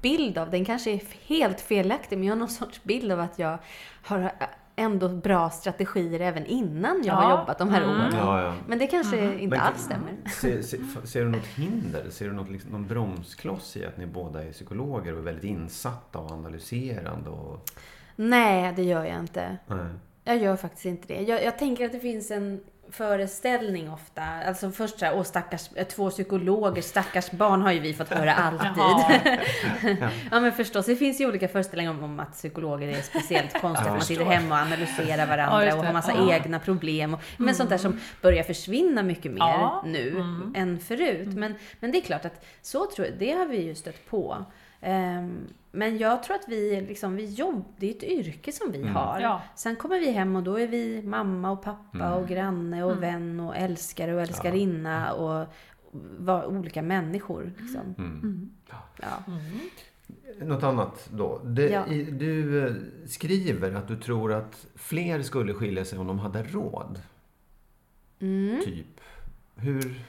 bild av, den kanske är helt felaktig, men jag har någon sorts bild av att jag har ändå bra strategier även innan jag har Ja. jobbat de här åren. Ja, ja. Men det kanske inte Men- alls stämmer. Ser, ser, ser du något hinder? Ser du något, liksom, någon bromskloss i att ni båda är psykologer och är väldigt insatta och analyserande? Och, Nej, det gör jag inte. nej. Jag gör faktiskt inte det. Jag, jag tänker att det finns en föreställning ofta. Alltså först så här, åh stackars, eh, två psykologer, stackars barn har ju vi fått höra alltid. Ja men förstås, det finns ju olika föreställningar om, om att psykologer är speciellt konstiga. att man sitter hemma och analyserar Ja, varandra just och har massa Ja. egna problem. Och, Men sånt där som börjar försvinna mycket mer Ja. nu än förut. Men, men det är klart att så tror jag, det har vi ju stött på. Ehm, men jag tror att vi, liksom, vi jobb, det är ett yrke som vi har. Ja. Sen kommer vi hem och då är vi mamma och pappa och granne och vän och älskare och älskarinna och var olika människor. Liksom. Ja. Något annat då? Det, Ja. i, du eh, skriver att du tror att fler skulle skilja sig om de hade råd. Typ. Hur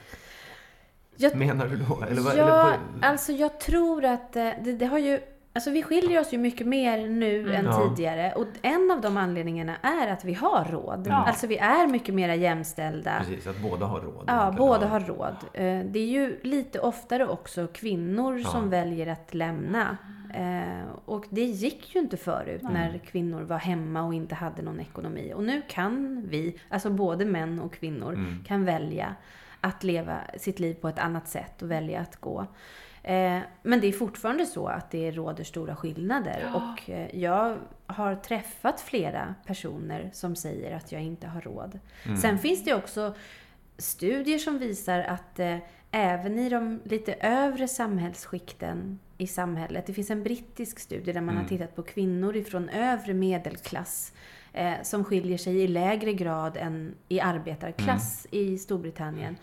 Jag, menar du då? Eller, vad- ja, eller på, alltså jag tror att eh, det, det har ju... Alltså vi skiljer oss ju mycket mer nu än Ja. tidigare. Och en av de anledningarna är att vi har råd. Ja. Alltså vi är mycket mer jämställda. precis, att båda har råd. Ja, båda har råd. Eh, Det är ju lite oftare också kvinnor Ja. som väljer att lämna. Eh, Och det gick ju inte förut när kvinnor var hemma och inte hade någon ekonomi. Och nu kan vi, alltså både män och kvinnor, Mm. kan välja att leva sitt liv på ett annat sätt och välja att gå. Eh, Men det är fortfarande så att det råder stora skillnader. Och eh, jag har träffat flera personer som säger att jag inte har råd. Sen finns det också studier som visar att eh, även i de lite övre samhällsskikten i samhället, det finns en brittisk studie där man har tittat på kvinnor ifrån övre medelklass eh, som skiljer sig i lägre grad än i arbetarklass i Storbritannien.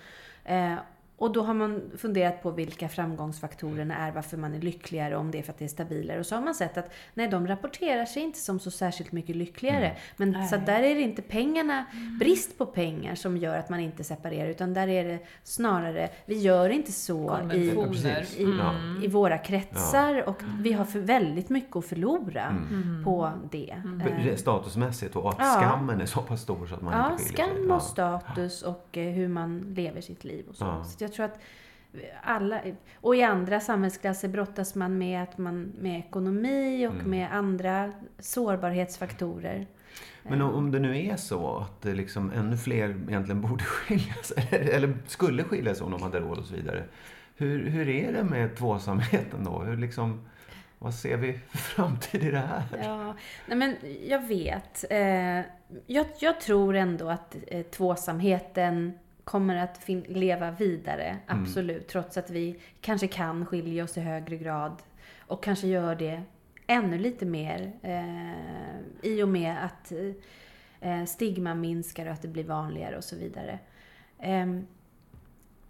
Eh, och då har man funderat på vilka framgångsfaktorerna är, varför man är lyckligare, om det är för att det är stabilare. Och så har man sett att nej, de rapporterar sig inte som så särskilt mycket lyckligare. Men så där är det inte pengarna, brist på pengar som gör att man inte separerar, utan där är det snarare, vi gör inte så i, i, Ja. i våra kretsar och vi har för väldigt mycket att förlora Mm. på det. För- Statusmässigt och att Ja. skammen är så pass stor så att man Ja, inte skiljer sig. skam och status och eh, hur man lever sitt liv och så. Ja. Så jag tror att alla, och i andra samhällsklasser brottas man med, att man, med ekonomi och Mm. med andra sårbarhetsfaktorer. Men om, om det nu är så att liksom ännu fler egentligen borde skiljas, eller, eller skulle skiljas om de hade råd och så vidare. Hur, hur är det med tvåsamheten då? Hur liksom, vad ser vi för framtid i det här? Ja, nej men jag vet. Eh, jag, jag tror ändå att eh, tvåsamheten kommer att leva vidare, absolut. Trots att vi kanske kan skilja oss i högre grad och kanske gör det ännu lite mer eh, i och med att eh, stigma minskar och att det blir vanligare och så vidare. Ehm,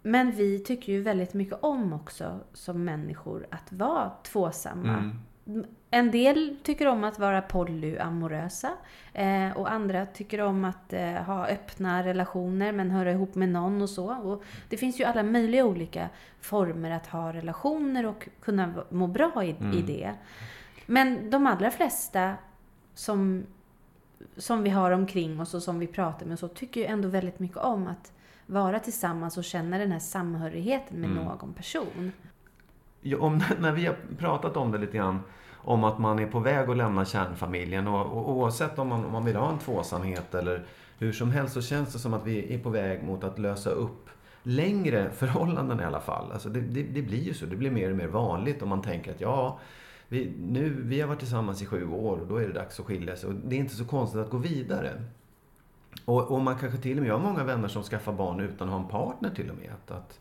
men vi tycker ju väldigt mycket om också som människor att vara tvåsamma. En del tycker om att vara polyamorösa eh, och andra tycker om att eh, ha öppna relationer men höra ihop med någon och så. Och det finns ju alla möjliga olika former att ha relationer och kunna må bra i, i det. Men de allra flesta som, som vi har omkring oss och som vi pratar med och så tycker ju ändå väldigt mycket om att vara tillsammans och känna den här samhörigheten med någon person. Ja, om, när vi har pratat om det lite grann, om att man är på väg att lämna kärnfamiljen och, och oavsett om man, om man vill ha en tvåsamhet eller hur som helst så känns det som att vi är på väg mot att lösa upp längre förhållanden i alla fall. Alltså det, det, det blir ju så, det blir mer och mer vanligt om man tänker att ja, vi, nu, vi har varit tillsammans i sju år och då är det dags att skilja sig. Och det är inte så konstigt att gå vidare. Och, och man kanske till och med, jag har många vänner som skaffar barn utan att ha en partner till och med. Att, att,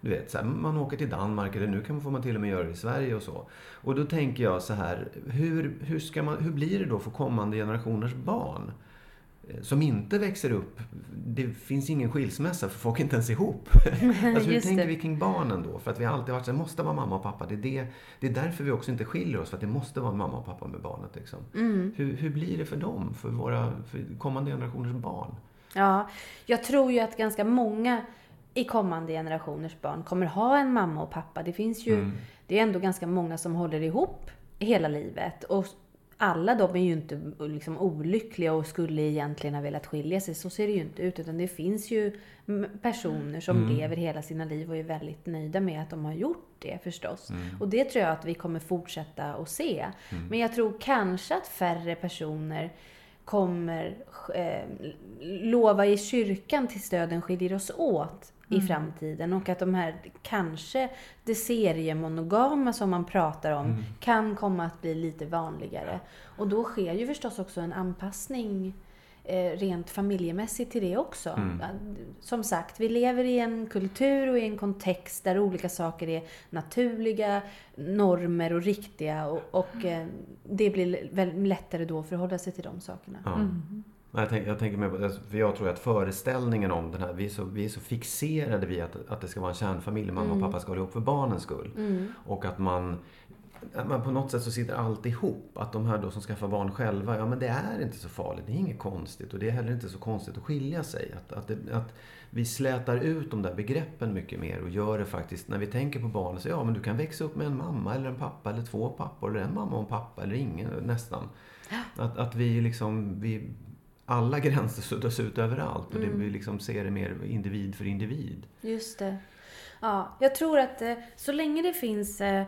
du vet, så här, man åker till Danmark eller nu kan, man till och med göra det i Sverige och så. Och då tänker jag så här, hur, hur, ska man, hur blir det då för kommande generationers barn? eh, Som inte växer upp. Det finns ingen skilsmässa för folk är inte ens ihop. alltså hur tänker det. vi kring barnen då? För att vi har alltid varit så här, måste vara mamma och pappa. Det är, det, det är därför vi också inte skiljer oss. För att det måste vara mamma och pappa med barnet. Liksom. Mm. Hur, hur blir det för dem? För våra för kommande generationers barn? Ja, jag tror ju att ganska många i kommande generationers barn kommer ha en mamma och pappa. Det finns ju, det är ändå ganska många som håller ihop hela livet. Och alla de är ju inte liksom olyckliga och skulle egentligen ha velat skilja sig. Så ser det ju inte ut. Utan det finns ju personer som mm. lever hela sina liv och är väldigt nöjda med att de har gjort det förstås. Mm. Och det tror jag att vi kommer fortsätta att se. Mm. Men jag tror kanske att färre personer kommer eh, lova i kyrkan tills döden skiljer oss åt i mm. framtiden. Och att de här, kanske det seriemonogama som man pratar om, mm. kan komma att bli lite vanligare. Och då sker ju förstås också en anpassning eh, rent familjemässigt till det också. Mm. Som sagt, vi lever i en kultur och i en kontext där olika saker är naturliga, normer och riktiga. Och, och eh, det blir lättare då att förhålla sig till de sakerna. Ja. Jag, tänk, jag tänker med på, för jag tror att föreställningen om den här, vi är så, vi är så fixerade vid att, att det ska vara en kärnfamilj, mamma mm. och pappa ska hålla ihop för barnens skull. Mm. Och att man, att man på något sätt så sitter allt ihop. Att de här då som skaffar barn själva, ja men det är inte så farligt, det är inget konstigt och det är heller inte så konstigt att skilja sig. Att, att, det, att vi slätar ut de där begreppen mycket mer och gör det faktiskt, när vi tänker på barnen, så ja men du kan växa upp med en mamma eller en pappa eller två pappor eller en mamma och en pappa eller ingen nästan. Att, att vi liksom, vi alla gränser suddas ut överallt och mm. det, vi liksom ser det mer individ för individ. Just det. Ja, jag tror att eh, så länge det finns eh,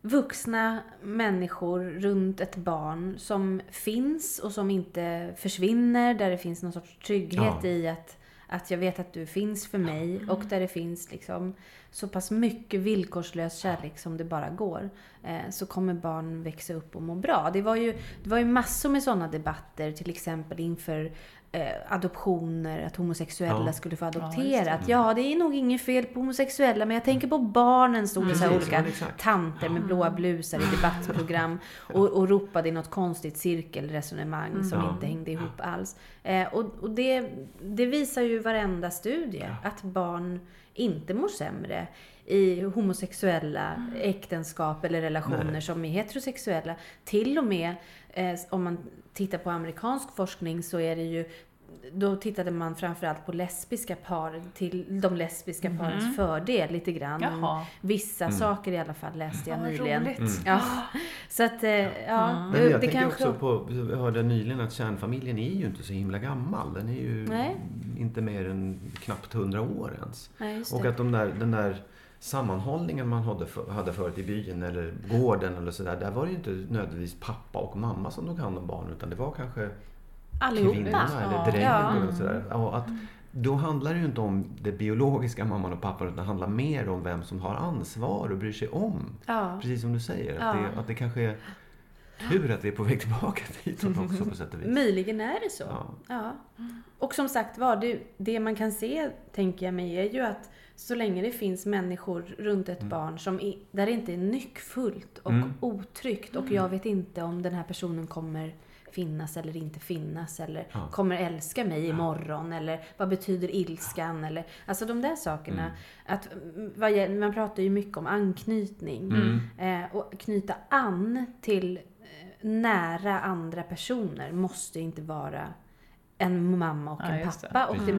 vuxna människor runt ett barn som finns och som inte försvinner, där det finns någon sorts trygghet ja. i att att jag vet att du finns för mig och där det finns liksom så pass mycket villkorslös kärlek som det bara går. Eh, så kommer barn växa upp och må bra. Det var ju, det var ju massor med sådana debatter, till exempel inför adoptioner, att homosexuella ja. skulle få adoptera. Ja, ja, det är nog inget fel på homosexuella, men jag tänker på barnen, stod det så här olika tanter med blåa blusar i debattprogram och, och ropade i något konstigt cirkelresonemang mm. som inte hängde ihop alls. Eh, och och det, det visar ju varenda studie, att barn inte mår sämre i homosexuella äktenskap eller relationer Nej. som är heterosexuella. Till och med eh, om man tittar på amerikansk forskning så är det ju då tittade man framförallt på lesbiska par, till de lesbiska mm. parens fördel lite grann. Jaha. Vissa mm. saker i alla fall läste jag nyligen. Mm. Ja. Så att, eh, ja. Mm. Det, jag det kanske... också på, jag hörde nyligen att kärnfamiljen är ju inte så himla gammal. Den är ju Nej. inte mer än knappt hundra år ens. Nej, Och att de där, den där sammanhållningen man hade, för, hade förut i byn eller gården eller sådär. Där var det ju inte nödvändigtvis pappa och mamma som tog hand om barnen utan det var kanske Allihopa. kvinnorna eller drängen ja. och sådär. Och att, då handlar det ju inte om det biologiska mamman och pappan utan det handlar mer om vem som har ansvar och bryr sig om. Ja. Precis som du säger. Att, det, att det kanske är tur att vi är på väg tillbaka dit också på sätt och vis. Möjligen är det så. Ja. Och som sagt var, det, det man kan se, tänker jag mig, är ju att så länge det finns människor runt ett mm. barn som är, där det inte är nyckfullt och mm. otryggt och jag vet inte om den här personen kommer finnas eller inte finnas eller ja. kommer älska mig ja. imorgon eller vad betyder ilskan eller alltså de där sakerna. Mm. Att, vad, man pratar ju mycket om anknytning mm. eh, och knyta an till eh, nära andra personer måste inte vara en mamma och en pappa. Och det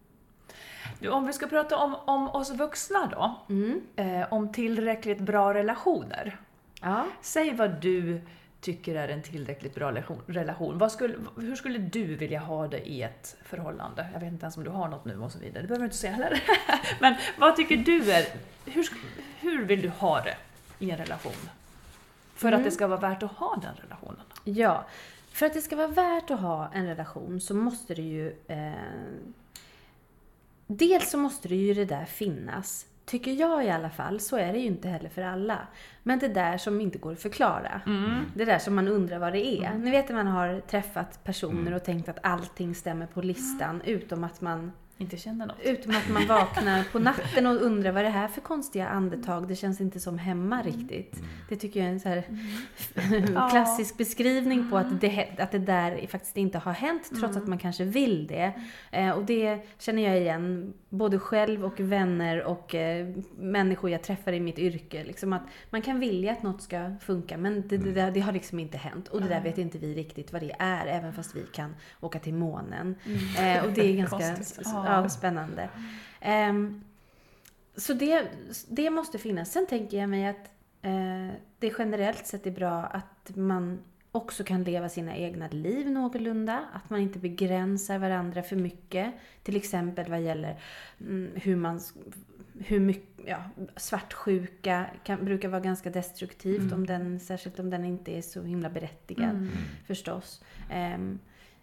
Du, om vi ska prata om, om oss vuxna då, eh, om tillräckligt bra relationer. Ja. Säg vad du tycker är en tillräckligt bra relation- skulle, hur skulle du vilja ha det i ett förhållande? Jag vet inte ens om du har något nu och så vidare. Det behöver du inte säga heller. Men vad tycker du är... Hur, hur vill du ha det i en relation? För att det ska vara värt att ha den relationen. Ja, för att det ska vara värt att ha en relation så måste det ju... Eh, dels så måste det ju det där finnas. Tycker jag i alla fall. Så är det ju inte heller för alla. Men det där som inte går att förklara. Det där som man undrar vad det är. Ni vet när man har träffat personer och tänkt att allting stämmer på listan utom att man Inte känner något. Utom att man vaknar på natten och undrar vad det här för konstiga andetag? Det känns inte som hemma riktigt. Det tycker jag är en så här klassisk beskrivning på att det, att det där faktiskt inte har hänt trots att man kanske vill det. Eh, och det känner jag igen både själv och vänner och eh, människor jag träffar i mitt yrke. Liksom att man kan vilja att något ska funka men det, det, där, det har liksom inte hänt. Och det där vet inte vi riktigt vad det är även fast vi kan åka till månen. Eh, och det är ganska Konstigt. Ja, spännande. Ehm, så det, det måste finnas. Sen tänker jag mig att eh, det generellt sett är bra att man också kan leva sina egna liv någorlunda. Att man inte begränsar varandra för mycket. Till exempel vad gäller mm, hur man hur mycket, ja, svartsjuka kan, brukar vara ganska destruktivt, om den, särskilt om den inte är så himla berättigad förstås. Ehm,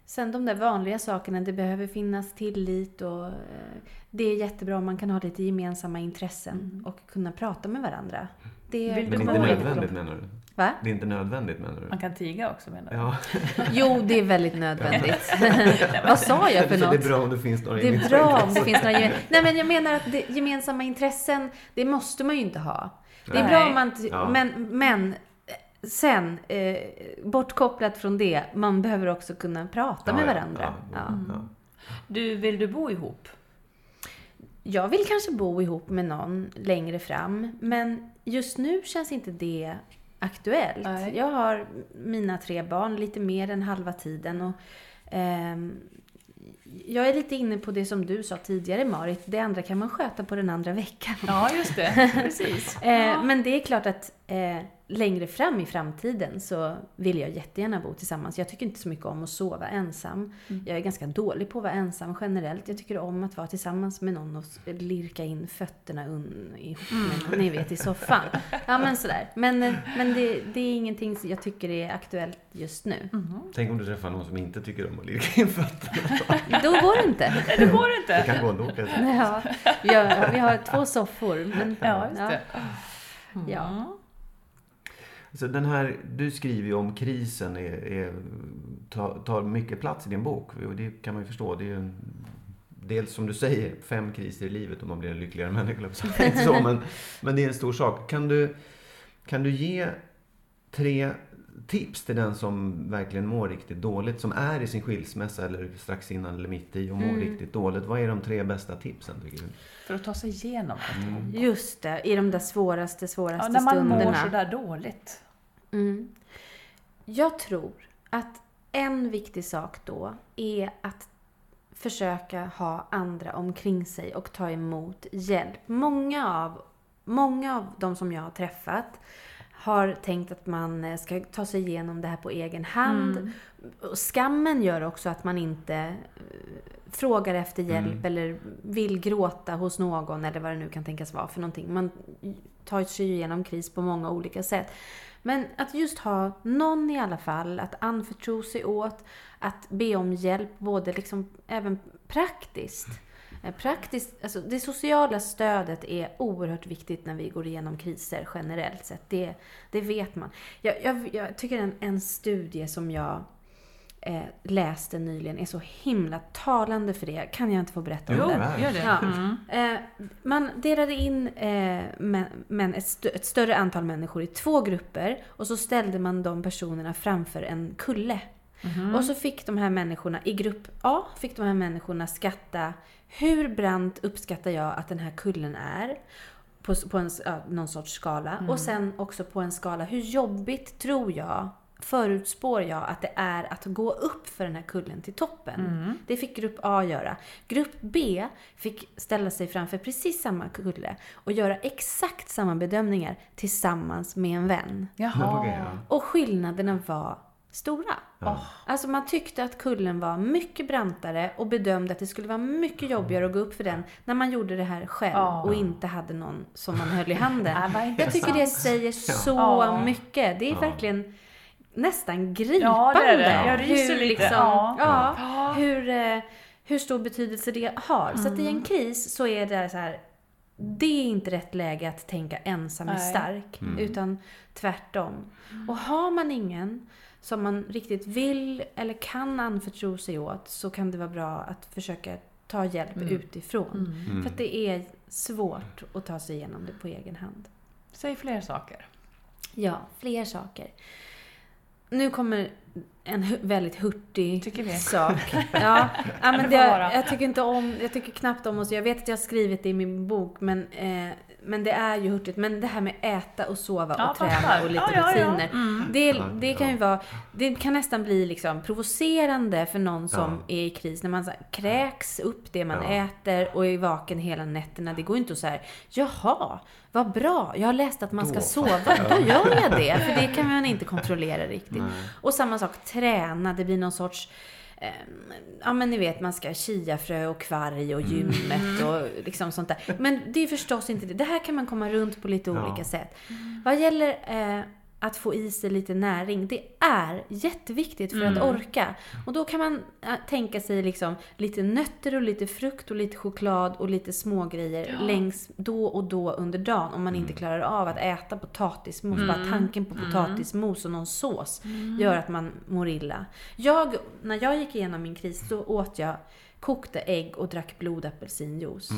sen de där vanliga sakerna, det behöver finnas tillit och eh, det är jättebra om man kan ha lite gemensamma intressen och kunna prata med varandra. Det du Men inte nödvändigt menar du? Va? Det är inte nödvändigt menar du? Man kan tiga också menar du? Ja. Jo, det är väldigt nödvändigt. Vad sa jag för något? det är bra om det finns några Det är gemensamma bra om det finns några gemen... Nej men jag menar att det, gemensamma intressen, det måste man ju inte ha. Det är Nej. bra om man... Ja. Men, men sen, eh, bortkopplat från det, man behöver också kunna prata Ja, med ja, varandra. ja, Ja. ja. Du, vill du bo ihop? Jag vill kanske bo ihop med någon längre fram, men just nu känns inte det aktuellt. Nej. Jag har mina tre barn lite mer än halva tiden och ehm, jag är lite inne på det som du sa tidigare Marit, det andra kan man sköta på den andra veckan. Ja, just det. Precis. Eh, men det är klart att eh, längre fram i framtiden så vill jag jättegärna bo tillsammans. Jag tycker inte så mycket om att sova ensam. Jag är ganska dålig på att vara ensam generellt. Jag tycker om att vara tillsammans med någon och lirka in fötterna un, ihop med någon, ni vet, i soffan. Ja, men sådär. Men, eh, men det, det är ingenting som jag tycker är aktuellt just nu. Tänk om du träffar någon som inte tycker om att lirka in fötterna. Då går det inte. Det går Det inte. kan gå ändå kanske. Ja, vi, har, vi har två soffor. Men, Ja, just det. Ja. Så den här, du skriver ju om krisen, är, är, tar, tar mycket plats i din bok. Och det kan man ju förstå. Det är ju en, dels som du säger, fem kriser i livet om man blir en lyckligare människa. så, men, men det är en stor sak. Kan du, kan du ge tre tips till den som verkligen mår riktigt dåligt, som är i sin skilsmässa eller strax innan eller mitt i och mår riktigt dåligt. Vad är de tre bästa tipsen tycker du? För att ta sig igenom det. Just det, i de där svåraste, svåraste Ja, när man stunderna. mår sådär dåligt. Mm. Jag tror att en viktig sak då är att försöka ha andra omkring sig och ta emot hjälp. Många av, många av de som jag har träffat har tänkt att man eh, ska ta sig igenom det här på egen hand. Och skammen gör också att man inte eh, frågar efter hjälp eller vill gråta hos någon eller vad det nu kan tänkas vara för någonting. Man tar sig igenom kris på många olika sätt. Men att just ha någon i alla fall att anförtro sig åt, att be om hjälp, både liksom även praktiskt. Eh, Praktiskt, alltså det sociala stödet är oerhört viktigt när vi går igenom kriser generellt sett. Det, det vet man. Jag, jag, jag tycker en, en studie som jag eh, läste nyligen är så himla talande för det. Kan jag inte få berätta om Jo, den? gör det. Ja. Mm. Eh, man delade in eh, men, men ett, stö- ett större antal människor i två grupper och så ställde man de personerna framför en kulle. Och så fick de här människorna, i grupp A, fick de här människorna skatta hur brant uppskattar jag att den här kullen är? På, på en, ja, någon sorts skala. Och sen också på en skala, hur jobbigt tror jag förutspår jag att det är att gå upp för den här kullen till toppen. Det fick grupp A göra. Grupp B fick ställa sig framför precis samma kulle och göra exakt samma bedömningar tillsammans med en vän. Jaha. Och skillnaderna var stora. Ja. Alltså man tyckte att kullen var mycket brantare och bedömde att det skulle vara mycket jobbigare att gå upp för den när man gjorde det här själv Ja. och inte hade någon som man höll i handen. Ja, Jag tycker det säger så Ja. mycket. Det är verkligen nästan gripande. Ja, det är det. Jag ryser hur, lite. liksom, Ja. ja, hur, eh, hur stor betydelse det har. Så att i en kris så är det så här det är inte rätt läge att tänka ensam är stark, utan tvärtom. Och har man ingen som man riktigt vill eller kan anförtro sig åt så kan det vara bra att försöka ta hjälp utifrån. För att det är svårt att ta sig igenom det på egen hand. Säg fler saker. Ja, fler saker. Nu kommer en väldigt hurtig Tycker vi. sak. Ja, ja men det, vara. jag, tycker inte om, jag tycker knappt om oss. Jag vet att jag har skrivit det i min bok, men, eh, men det är ju hurtigt. Men det här med äta och sova Ja, och träna och lite Ja, ja, ja. rutiner. Det, det kan ju vara, det kan nästan bli liksom provocerande för någon som Ja. är i kris. När man så här, kräks upp det man Ja. äter och är vaken hela nätterna. Det går inte att säga jaha, vad bra, jag har läst att man ska Då sova. Då gör jag det, för det kan man inte kontrollera riktigt. Och samma sak, träna. Det blir någon sorts eh, Ja men ni vet, man ska chiafrö och kvarg och gymmet och liksom sånt där. Men det är förstås inte det. Det här kan man komma runt på lite Ja. olika sätt. Vad gäller eh, att få i sig lite näring, det är jätteviktigt för att orka. Och då kan man äh, tänka sig liksom lite nötter och lite frukt och lite choklad och lite smågrejer längs då och då under dagen. Om man inte klarar av att äta potatismos. Bara tanken på potatismos och någon sås gör att man mår illa. Jag, när jag gick igenom min kris, då åt jag kokta ägg och drack blodapelsinjuice.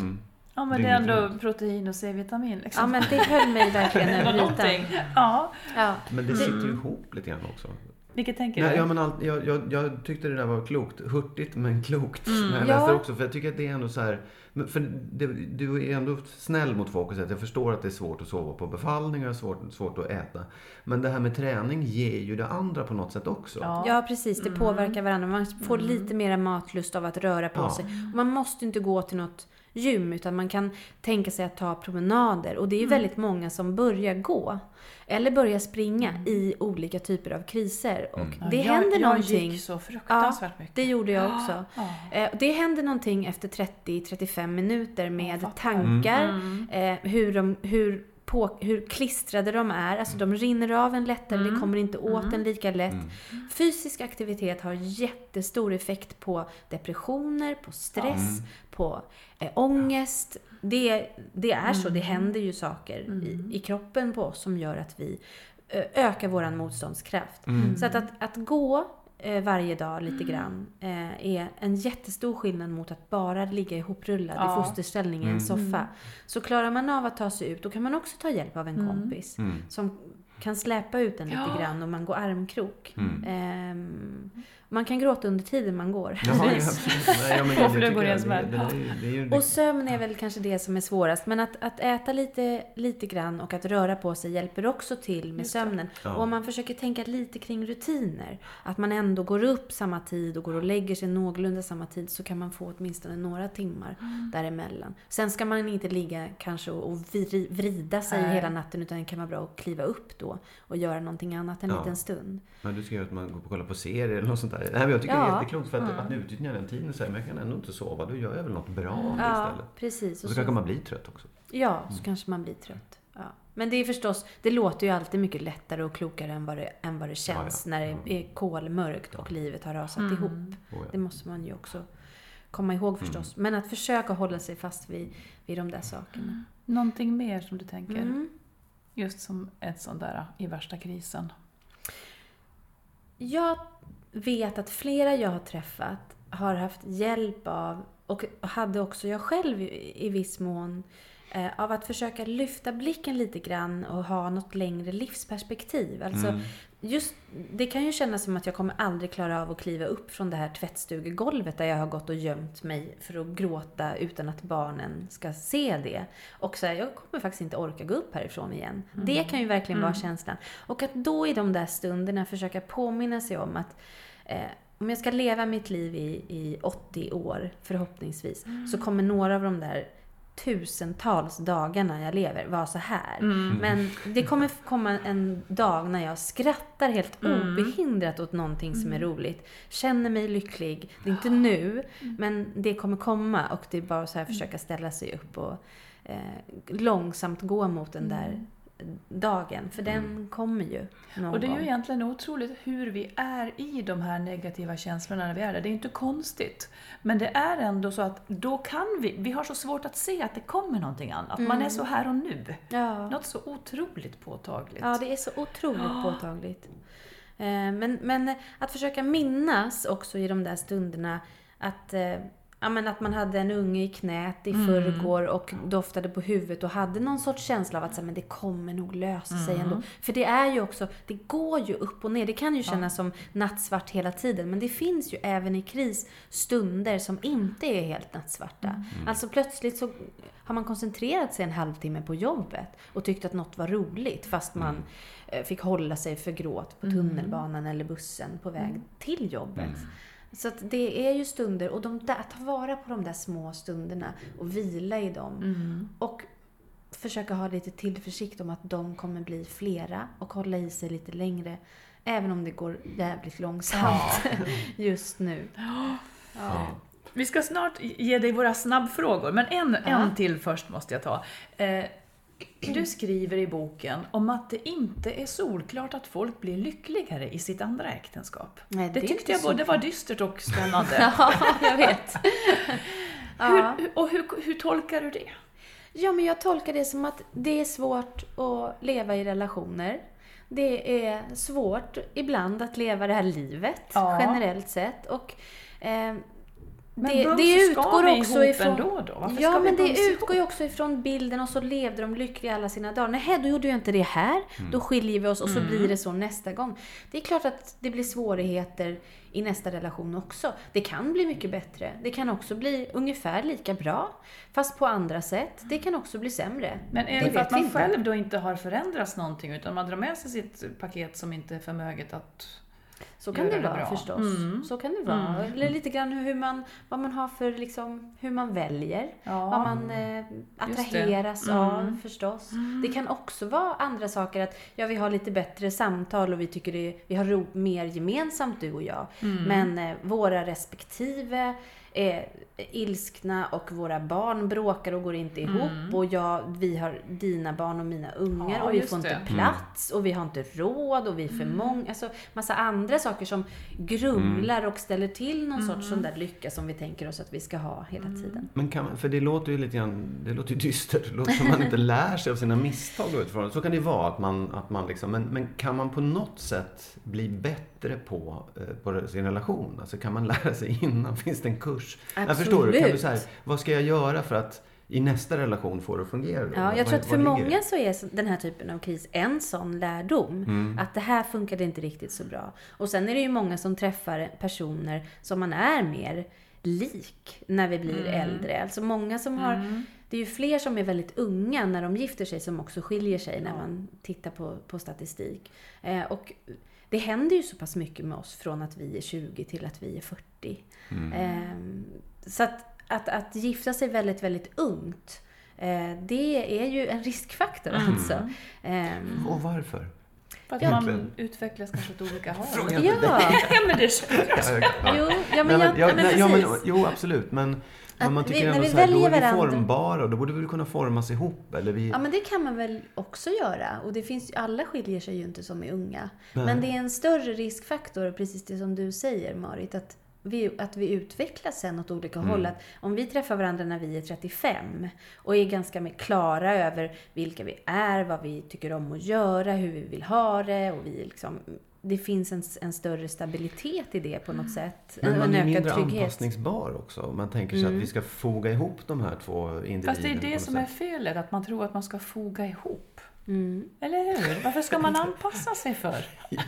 Ja, men Det är ändå protein och C-vitamin liksom. Ja men det höll mig verkligen över ytan. Ja. Ja. Men det sitter ju ihop lite grann också. Vilket tänker Nej, du? ja, men all, jag, jag, jag tyckte det där var klokt. Hurtigt men klokt. Men jag Mm. Ja. läste också, för jag tycker att det är ändå så här... men För det, du är ändå snäll mot folk och säger att jag förstår att det är svårt att sova på befallningar och svårt, svårt att äta. Men det här med träning ger ju det andra på något sätt också. Ja. Ja, precis. Det påverkar varandra. Man får lite mera matlust av att röra på Ja. sig. Och man måste inte gå till något gym, utan man kan tänka sig att ta promenader. Och det är ju väldigt många som börjar gå. Eller börjar springa i olika typer av kriser. Och Ja, det jag, händer jag någonting. gick så fruktansvärt mycket. Det gjorde jag också. Ja. Eh, Det händer någonting efter 30-35 minuter med tankar. Mm. Eh, hur, de, hur, på, hur klistrade de är. Alltså de rinner av en lättare, Mm. det kommer inte åt en lika lätt. Fysisk aktivitet har jättestor effekt på depressioner, på stress, på eh, ångest. Det, det är så, det händer ju saker i, i kroppen på oss som gör att vi eh, ökar vår motståndskraft. Så att, att, att gå eh, varje dag lite grann eh, är en jättestor skillnad mot att bara ligga ihoprullad Ja. i fosterställning i en soffa. Så klarar man av att ta sig ut, då kan man också ta hjälp av en kompis som kan släpa ut en lite Ja. grann och man går armkrok. Mm. Ehm, man kan gråta under tiden man går. Ja, ja, Nej, ja, men jag, det- det- Och sömn är väl kanske det som är svårast. Men att, att äta lite, lite grann och att röra på sig hjälper också till med sömnen. Ja. Och om man försöker tänka lite kring rutiner. Att man ändå går upp samma tid och går och lägger sig någorlunda samma tid. Så kan man få åtminstone några timmar däremellan. Sen ska man inte ligga kanske och och vri- vrida sig Nej. hela natten. Utan det kan vara bra att kliva upp då och göra någonting annat en Ja. liten stund. Men du skrev att man går på och kollar på serier eller något sånt där. Nej, men jag tycker det Ja. är jätteklokt för att, att utnyttja den tiden. Så här, men jag kan ändå inte sova. Då gör jag väl något bra det Ja, istället. precis. Och Och så så, kan man bli trött också. ja, så kanske man blir trött. Ja. Men det är förstås, det låter ju alltid mycket lättare och klokare än vad det, än vad det känns Ja, ja. när det är kolmörkt och livet har rasat ihop. Oh, ja. Det måste man ju också komma ihåg förstås. Men att försöka hålla sig fast vid, vid de där sakerna. Någonting mer som du tänker? Mm. Just som ett sånt där i värsta krisen. Jag vet att flera jag har träffat har haft hjälp av, och hade också jag själv i, viss mån, eh, av att försöka lyfta blicken lite grann och ha något längre livsperspektiv. Alltså, mm just, det kan ju kännas som att jag kommer aldrig klara av att kliva upp från det här tvättstugegolvet där jag har gått och gömt mig för att gråta utan att barnen ska se det. Och så här, jag kommer faktiskt inte orka gå upp härifrån igen. Det kan ju verkligen vara känslan. Och att då i de där stunderna försöka påminna sig om att eh, om jag ska leva mitt liv i, i 80 år, förhoppningsvis, så kommer några av de där tusentals dagarna jag lever vara så här. Men det kommer komma en dag när jag skrattar helt obehindrat åt någonting som är roligt. Känner mig lycklig. Det är inte nu, men det kommer komma och det är bara så här försöka ställa sig upp och eh, långsamt gå mot den där dagen. För den kommer ju någon Och det är ju egentligen otroligt hur vi är i de här negativa känslorna när vi är där. Det är inte konstigt. Men det är ändå så att då kan vi, vi har så svårt att se att det kommer någonting annat. Man är så här och nu. Ja. Något så otroligt påtagligt. Ja, det är så otroligt påtagligt. Eh, Men, men att försöka minnas också i de där stunderna att, eh, ja, men att man hade en unge i knät i förrgår och doftade på huvudet och hade någon sorts känsla av att så här, men det kommer nog lösa sig ändå. För det är ju också, det går ju upp och ner. Det kan ju kännas som nattsvart hela tiden. Men det finns ju även i kris stunder som inte är helt nattsvarta. Alltså plötsligt så har man koncentrerat sig en halvtimme på jobbet och tyckt att något var roligt fast man eh, fick hålla sig för gråt på tunnelbanan eller bussen på väg till jobbet. Så att det är ju stunder, och de där, att ta vara på de där små stunderna och vila i dem. Och försöka ha lite tillförsikt om att de kommer bli flera och hålla i sig lite längre. Även om det går jävligt långsamt just nu. Vi ska snart ge dig våra snabbfrågor, men en, en till först måste jag ta. Eh, du skriver i boken om att det inte är solklart att folk blir lyckligare i sitt andra äktenskap. Nej, det, det tyckte jag både var dystert och spännande. Ja, jag vet. hur, hur- och hur, hur tolkar du det? Ja, men jag tolkar det som att det är svårt att leva i relationer. Det är svårt ibland att leva det här livet, Ja. generellt sett. Och, eh, Men det, det utgår vi också ihop ifrån... ändå då? Varför ja, men det utgår ju också ifrån bilden och så levde de lyckliga alla sina dagar. Nej, då gjorde jag inte det här. Då skiljer vi oss och så Mm. blir det så nästa gång. Det är klart att det blir svårigheter i nästa relation också. Det kan bli mycket bättre. Det kan också bli ungefär lika bra, fast på andra sätt. Det kan också bli sämre. Men är det, för vet att man inte. själv då inte har förändrats någonting utan man drar med sig sitt paket som inte är förmöget att... Så kan det det vara bra. förstås. Mm. Så kan det vara. Eller lite grann hur man, vad man har för, liksom, hur man väljer. Ja. Vad man eh, det. attraheras Mm. av förstås. Det kan också vara andra saker. Att ja, vi har lite bättre samtal och vi tycker det, vi har ro, mer gemensamt du och jag. Mm. Men eh, våra respektive är ilskna och våra barn bråkar och går inte ihop. Och jag, vi har dina barn och mina ungar Mm. Ja, och vi får inte det. plats och vi har inte råd och vi är för Mm. många. Alltså massa andra saker som grumlar Mm. och ställer till någon sorts sån där lycka som vi tänker oss att vi ska ha hela Mm. tiden. Men kan för det låter ju lite grann, det låter ju dystert. Det låter som man inte lär sig av sina misstag utifrån. Så kan det ju vara att man, att man liksom, men, men kan man på något sätt bli bättre på, eh, på sin relation? Alltså kan man lära sig innan? Finns det en kurs? Jag förstår du? Kan du så här, vad ska jag göra för att i nästa relation få det att fungera? då? Ja, Vad- jag tror att för många så är den här typen av kris en sån lärdom. Mm. Att det här funkade inte riktigt så bra. Och sen är det ju många som träffar personer som man är mer lik när vi blir Mm. äldre. Alltså många som har... Det är ju fler som är väldigt unga när de gifter sig som också skiljer sig när man tittar på, på statistik. Eh, och det händer ju så pass mycket med oss från att vi är 20 till att vi är 40. Mm. Eh, så att, att, att gifta sig väldigt, väldigt ungt, eh, det är ju en riskfaktor Mm. alltså. Eh, Och varför? För att Egentligen. man utvecklas kanske åt olika håll. Fråga Ja, ja, men det jag. jo, ja men, jag, ja, men ja, men, jo, absolut. Men, men man vi- tycker när ändå vi så här, då är vi varandra- formbara och då borde vi kunna formas ihop. Eller vi, Ja men det kan man väl också göra. Och det finns, alla skiljer sig ju inte som är unga. Nej. Men det är en större riskfaktor, precis det som du säger Marit, att vi, att vi utvecklas sen åt olika Mm. håll. Att om vi träffar varandra när vi är 35 och är ganska mer klara över vilka vi är, vad vi tycker om att göra, hur vi vill ha det och vi liksom det finns en, en större stabilitet i det på något sätt. men en, man är en ökad mindre trygghet. Mm. anpassningsbar också. Man tänker sig att vi ska foga ihop de här två individerna. Fast det är det som är sätt. felet, att man tror att man ska foga ihop. Mm. Eller hur? Varför ska man anpassa sig för?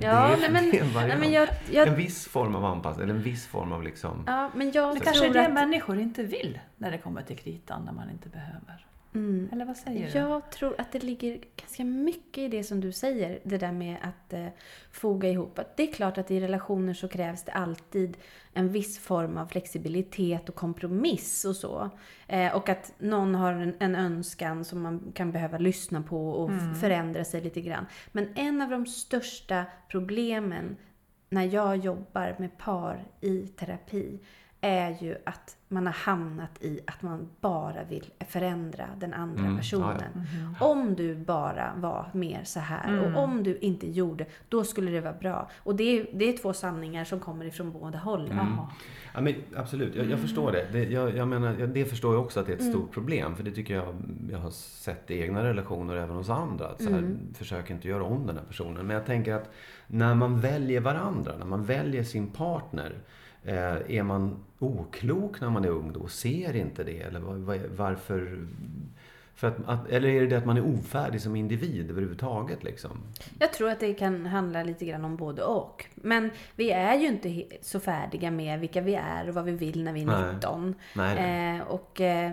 Ja, det är, men, det är en nej, men jag, jag, En viss form av anpassning, eller en viss form av liksom... ja, men jag Det kanske är det att, människor inte vill när det kommer till kritan, när man inte behöver. mm. Eller vad säger du? Jag tror att det ligger ganska mycket i det som du säger, det där med att eh, foga ihop. Att det är klart att i relationer så krävs det alltid en viss form av flexibilitet och kompromiss och så. Eh, och att någon har en, en önskan som man kan behöva lyssna på och f- förändra sig lite grann. Men en av de största problemen när jag jobbar med par i terapi är ju att man har hamnat i att man bara vill förändra den andra Mm, personen. ja, Om du bara var mer så här och om du inte gjorde, då skulle det vara bra. Och det är, det är två sanningar som kommer ifrån båda håll. Jaha. Ja, men absolut, jag, jag förstår det. Det, jag, jag menar, det förstår jag också att det är ett Mm. stort problem. För det tycker jag jag har sett i egna relationer och även hos andra. Att så här, Mm. Försök inte göra om den här personen. Men jag tänker att när man väljer varandra, när man väljer sin partner. Eh, är man oklok när man är ung då och ser inte det? Eller varför? För att, att, eller är det det att man är ofärdig som individ överhuvudtaget? Liksom? Jag tror att det kan handla lite grann om både och. Men vi är ju inte så färdiga med vilka vi är och vad vi vill när vi är Nej. 19. Nej, nej. Eh, och eh,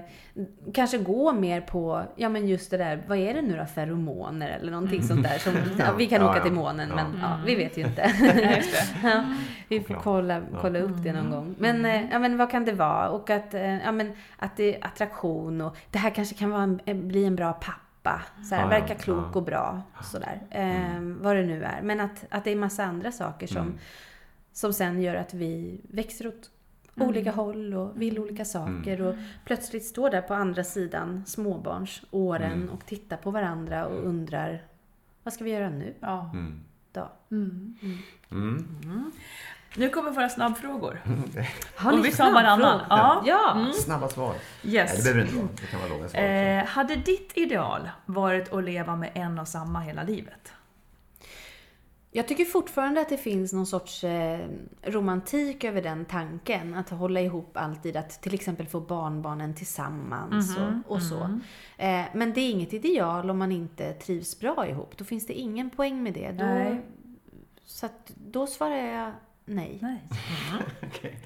kanske gå mer på, ja men just det där, vad är det nu då, feromoner eller någonting sånt där. Som, ja, vi kan Ja, åka ja. till månen Ja. men ja, vi vet ju inte. Ja, vi får kolla, kolla upp det någon gång. Men, eh, ja, men vad kan det vara? Och att, eh, ja, men, att det är attraktion och det här kanske kan vara en, en- bli en bra pappa. Så här, Ja, ja, verka klok ja. och bra. Sådär. Eh, vad det nu är. Men att, att det är massa andra saker som, Mm. som sen gör att vi växer åt olika håll och vill olika saker. Och plötsligt står där på andra sidan småbarnsåren Mm. och tittar på varandra och undrar vad ska vi göra nu Ja. Mm. då? Mm. Nu kommer våra snabbfrågor. Har Och ni vi tar varannan. Ja. ja. Snabba svar. Yes. Nej, det behöver inte vara. Det kan vara långa svar. Eh, hade ditt ideal varit att leva med en och samma hela livet? Jag tycker fortfarande att det finns någon sorts eh, romantik över den tanken. Att hålla ihop alltid, att till exempel få barnbarnen tillsammans och, och så. Eh, men det är inget ideal om man inte trivs bra ihop. Då finns det ingen poäng med det. Då. Så att, då svarar jag nej. Nej. Okej.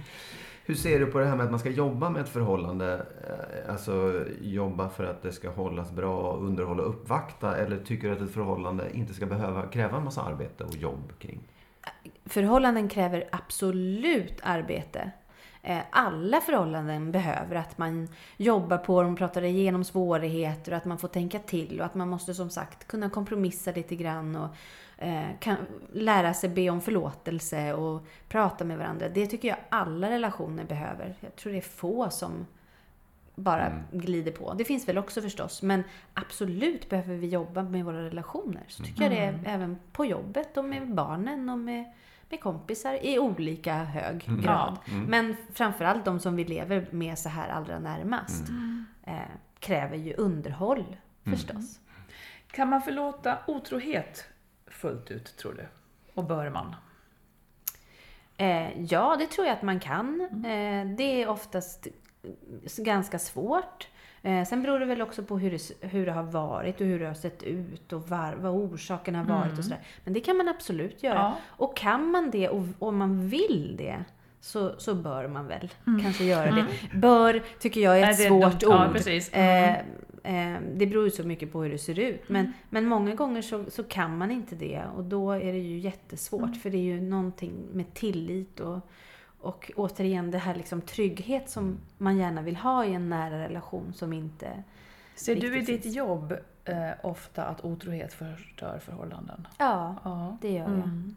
Hur ser du på det här med att man ska jobba med ett förhållande? Eh, Alltså jobba för att det ska hållas bra, underhålla och uppvakta? Eller tycker du att ett förhållande inte ska behöva kräva en massa arbete och jobb kring? Förhållanden kräver absolut arbete. Eh, Alla förhållanden behöver att man jobbar på dem, pratar igenom svårigheter och att man får tänka till och att man måste som sagt kunna kompromissa lite grann och kan lära sig be om förlåtelse och prata med varandra. Det tycker jag alla relationer behöver. Jag tror det är få som bara glider på. Det finns väl också förstås, men absolut behöver vi jobba med våra relationer. Så tycker jag det är även på jobbet och med barnen och med, med kompisar i olika hög grad. Men framförallt de som vi lever med så här allra närmast eh, kräver ju underhåll förstås. Kan man förlåta otrohet fullt ut, tror du? Och bör man? Eh, ja, det tror jag att man kan. Eh, det är oftast ganska svårt. Eh, sen beror det väl också på hur det, hur det har varit och hur det har sett ut och var, vad orsaken har varit och sådär. Men det kan man absolut göra. Ja. Och kan man det och om man vill det så, så bör man väl kanske göra det. Bör tycker jag är Nej, ett är svårt. Ja, ord. precis. Eh, det beror ju så mycket på hur det ser ut. Men, men många gånger så, så kan man inte det och då är det ju jättesvårt. För det är ju någonting med tillit och, och återigen det här liksom trygghet som man gärna vill ha i en nära relation som inte Ser du i ditt jobb eh, ofta att otrohet förstör förhållanden? Ja, Ja. det gör jag. Mm.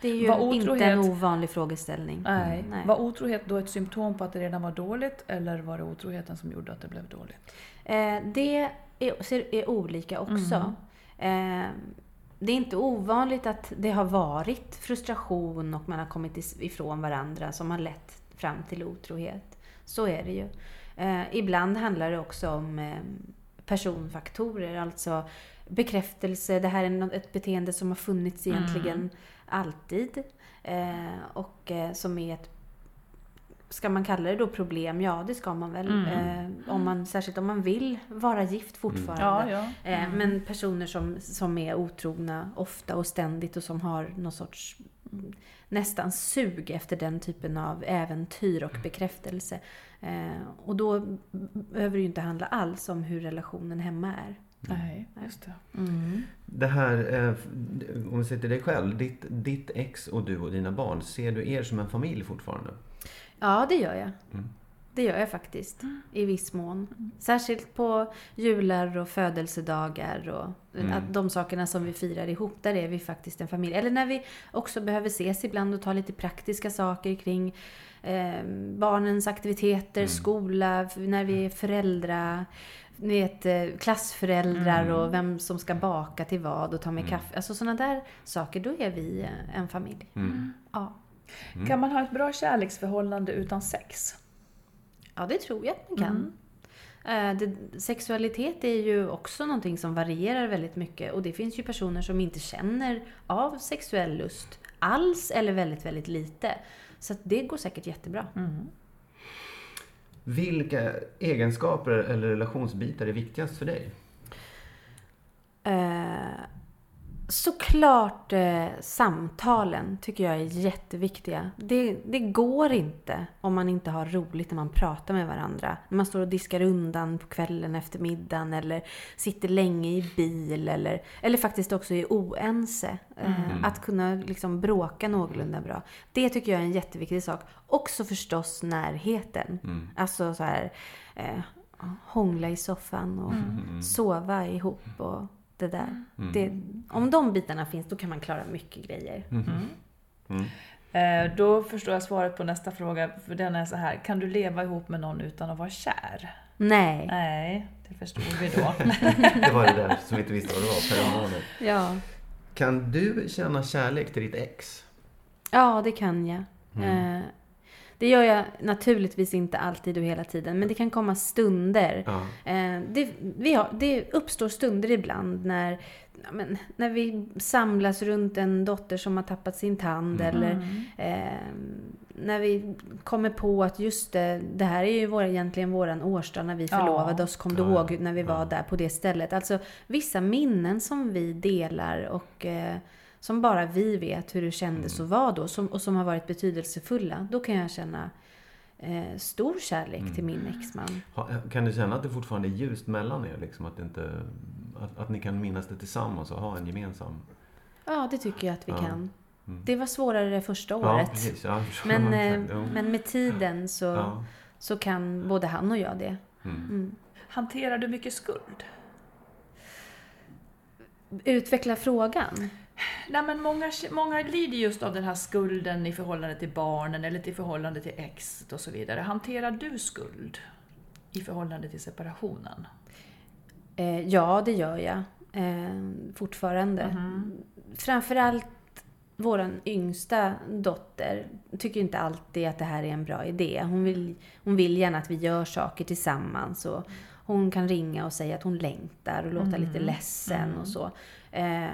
Det är ju Var inte otrohet- en ovanlig frågeställning. Nej. Nej. Var otrohet då ett symptom på att det redan var dåligt eller var det otroheten som gjorde att det blev dåligt? Eh, det är, är olika också. Eh, det är inte ovanligt att det har varit frustration och man har kommit ifrån varandra som har lett fram till otrohet. Så är det ju. Eh, ibland handlar det också om eh, personfaktorer, alltså bekräftelse. Det här är ett beteende som har funnits egentligen alltid. Eh, och som är ett Ska man kalla det då problem? Ja, det ska man väl. Eh, om man, särskilt om man vill vara gift fortfarande. Ja, ja. Eh, Men personer som, som är otrogna ofta och ständigt och som har någon sorts mm, nästan sug efter den typen av äventyr och bekräftelse. Eh, och då behöver det ju inte handla alls om hur relationen hemma är. Nej, just det. Det här, eh, om vi ser till dig själv. Ditt, ditt ex och du och dina barn. Ser du er som en familj fortfarande? Ja, det gör jag. Mm. Det gör jag faktiskt. I viss mån. Särskilt på jular och födelsedagar och Mm. att de sakerna som vi firar ihop, där är vi faktiskt en familj. Eller när vi också behöver ses ibland och ta lite praktiska saker kring eh, barnens aktiviteter, Mm. skola, när vi är föräldrar, ni vet, eh, klassföräldrar Mm. och vem som ska baka till vad och ta med kaffe. Alltså sådana där saker, då är vi eh, en familj. Mm. Kan man ha ett bra kärleksförhållande utan sex? Ja, det tror jag att man kan. Eh, Det, sexualitet är ju också någonting som varierar väldigt mycket och det finns ju personer som inte känner av sexuell lust alls eller väldigt, väldigt lite. Så att det går säkert jättebra. Vilka egenskaper eller relationsbitar är viktigast för dig? Eh, såklart eh, samtalen tycker jag är jätteviktiga. Det, det går inte om man inte har roligt när man pratar med varandra. När man står och diskar undan på kvällen efter middagen eller sitter länge i bil eller, eller faktiskt också är oense. Eh, Att kunna liksom bråka någorlunda bra. Det tycker jag är en jätteviktig sak. Också förstås närheten. Alltså så här eh, hångla i soffan och sova ihop och det där. Det, om de bitarna finns, då kan man klara mycket grejer. Eh, då förstår jag svaret på nästa fråga, för den är så här. Kan du leva ihop med någon utan att vara kär? Nej. Nej, det förstod vi då. Det var det där som vi inte visste vad det var. Feromoner. Ja. Kan du känna kärlek till ditt ex? ja, det kan jag. Eh, det gör jag naturligtvis inte alltid och hela tiden, men det kan komma stunder. Ja. Eh, det, vi har, det uppstår stunder ibland när, ja, men, när vi samlas runt en dotter som har tappat sin tand eller eh, när vi kommer på att just det, det här är ju vår, egentligen våran årsdag när vi Ja. förlovade oss. Kom du Ja, ihåg när vi var där på det stället? Alltså vissa minnen som vi delar och eh, som bara vi vet hur det kändes att vara då som, och som har varit betydelsefulla. Då kan jag känna eh, stor kärlek till min exman. Ha- Kan du känna att det fortfarande är ljust mellan er? Liksom att, det inte, att, att ni kan minnas det tillsammans och ha en gemensam... Ja, det tycker jag att vi Ja. kan. Det var svårare det första Ja, året. precis. Ja, men, eh, men med tiden så, Ja. så kan både han och jag det. Hanterar du mycket skuld? Utveckla frågan. Nej, men många, många lider just av den här skulden i förhållande till barnen eller till förhållande till exet och så vidare. Hanterar du skuld i förhållande till separationen? Eh, ja, det gör jag. Eh, fortfarande. Framförallt vår yngsta dotter tycker inte alltid att det här är en bra idé. Hon vill, hon vill gärna att vi gör saker tillsammans. Och hon kan ringa och säga att hon längtar och låta lite ledsen och så. Eh,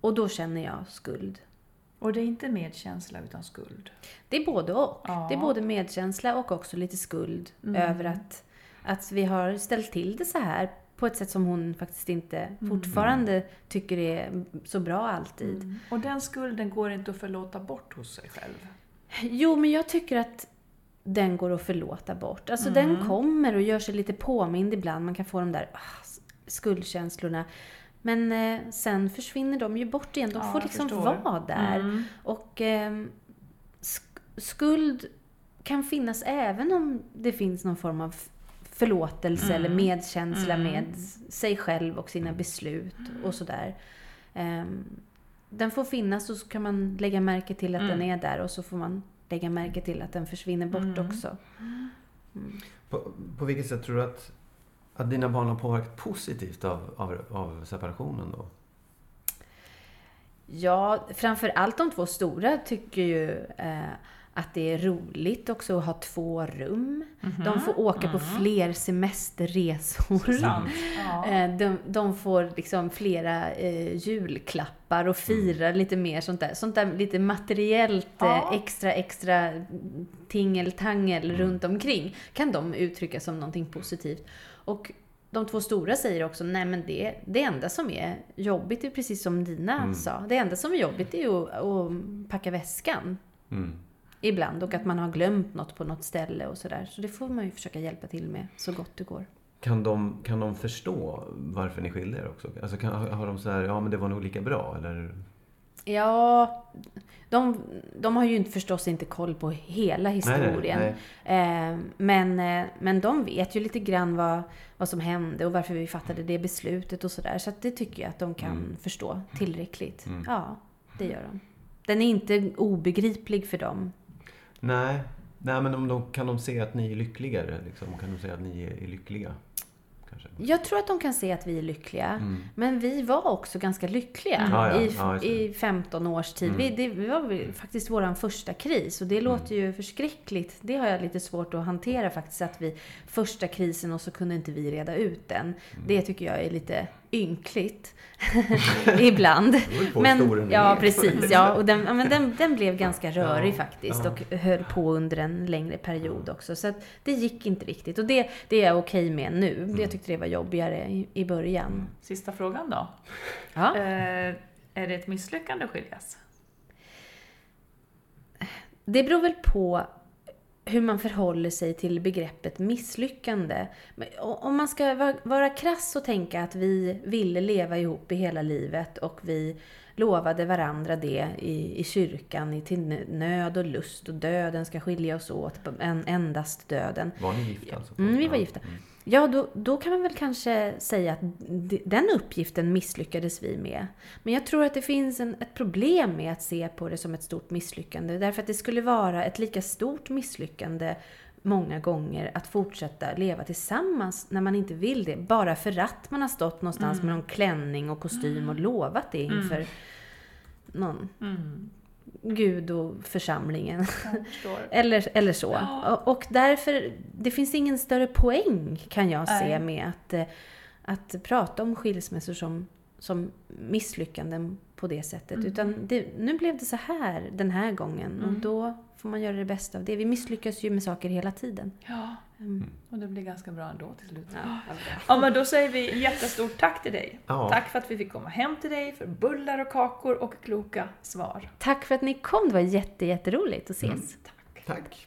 och då känner jag skuld. Och det är inte medkänsla utan skuld. Det är både och. Ja. Det är både medkänsla och också lite skuld över att, att vi har ställt till det så här på ett sätt som hon faktiskt inte fortfarande tycker är så bra alltid. Och den skulden går inte att förlåta bort hos sig själv. Jo, men jag tycker att den går att förlåta bort. Alltså den kommer och gör sig lite påmind ibland. Man kan få de där ah, skuldkänslorna. Men eh, sen försvinner de ju bort igen. De Ja, får liksom vara där. Och eh, sk- skuld kan finnas även om det finns någon form av förlåtelse eller medkänsla med sig själv och sina beslut och sådär. Ehm, den får finnas och så kan man lägga märke till att den är där och så får man lägga märke till att den försvinner bort också. På, på vilket sätt tror du att, att dina barn har påverkat positivt av, av, av separationen då? Ja, framför allt de två stora tycker ju eh, att det är roligt också att ha två rum. De får åka på fler semesterresor. Ja. Eh, De, de får liksom flera eh, julklappar och fira lite mer sånt där. Sånt där lite materiellt Ja. eh, extra, extra tingeltangel runt omkring kan de uttrycka som någonting positivt. Och de två stora säger också, nej men det, det enda som är jobbigt är precis som dina sa. Det enda som är jobbigt är att, att packa väskan Mm. ibland och att man har glömt något på något ställe och sådär. Så det får man ju försöka hjälpa till med så gott det går. Kan de, kan de förstå varför ni skilde er också? Alltså kan, har de så här, ja men det var nog lika bra eller? Ja, de, de har ju inte förstås inte koll på hela historien. nej, Eh, men, eh, men de vet ju lite grann vad, vad som hände och varför vi fattade det beslutet och sådär. Så att det tycker jag att de kan förstå tillräckligt. Ja, det gör de. Den är inte obegriplig för dem. Nej, nej men om de, kan de se att ni är lyckligare? Liksom? Kan de se att ni är lyckliga? Kanske? Jag tror att de kan se att vi är lyckliga. Men vi var också ganska lyckliga Mm. Ja. i, Ja. Mm. i 15 års tid. Vi, det var faktiskt vår första kris och det låter ju förskräckligt. Det har jag lite svårt att hantera faktiskt. Att vi första krisen och så kunde inte vi reda ut den. Mm. Det tycker jag är lite ynkligt. Ibland. Men, ja, precis. Ja, och den, ja, men den, den blev ganska rörig Ja, faktiskt ja. och höll på under en längre period också. Så att det gick inte riktigt. Och det, det är jag okej med nu. Mm. Jag tyckte det var jobbigare i, i början. Sista frågan då. Ja. Eh, är det ett misslyckande att skiljas? Det beror väl på hur man förhåller sig till begreppet misslyckande. Om man ska va- vara krass och tänka att vi ville leva ihop i hela livet och vi lovade varandra det i, i kyrkan i till nöd och lust och döden ska skilja oss åt, en, endast döden. Var ni gifta alltså? Mm, vi var gifta. Ja, då, då kan man väl kanske säga att den uppgiften misslyckades vi med. Men jag tror att det finns en, ett problem med att se på det som ett stort misslyckande. Därför att det skulle vara ett lika stort misslyckande många gånger att fortsätta leva tillsammans när man inte vill det. Bara för att man har stått någonstans med någon klänning och kostym och lovat det inför någon gud och församlingen. Eller, eller så. Och, och därför, det finns ingen större poäng kan jag se Nej. med att, eh, att prata om skilsmässor som, som misslyckanden på det sättet. Mm. Utan det, nu blev det så här den här gången och då får man göra det bästa av det. Vi misslyckas ju med saker hela tiden. Ja, Mm. och det blir ganska bra ändå till slut. Ja. Ja, men då säger vi jättestort tack till dig. Ja. Tack för att vi fick komma hem till dig för bullar och kakor och kloka svar. Tack för att ni kom, det var jätte, jätteroligt att ses. Mm. Tack.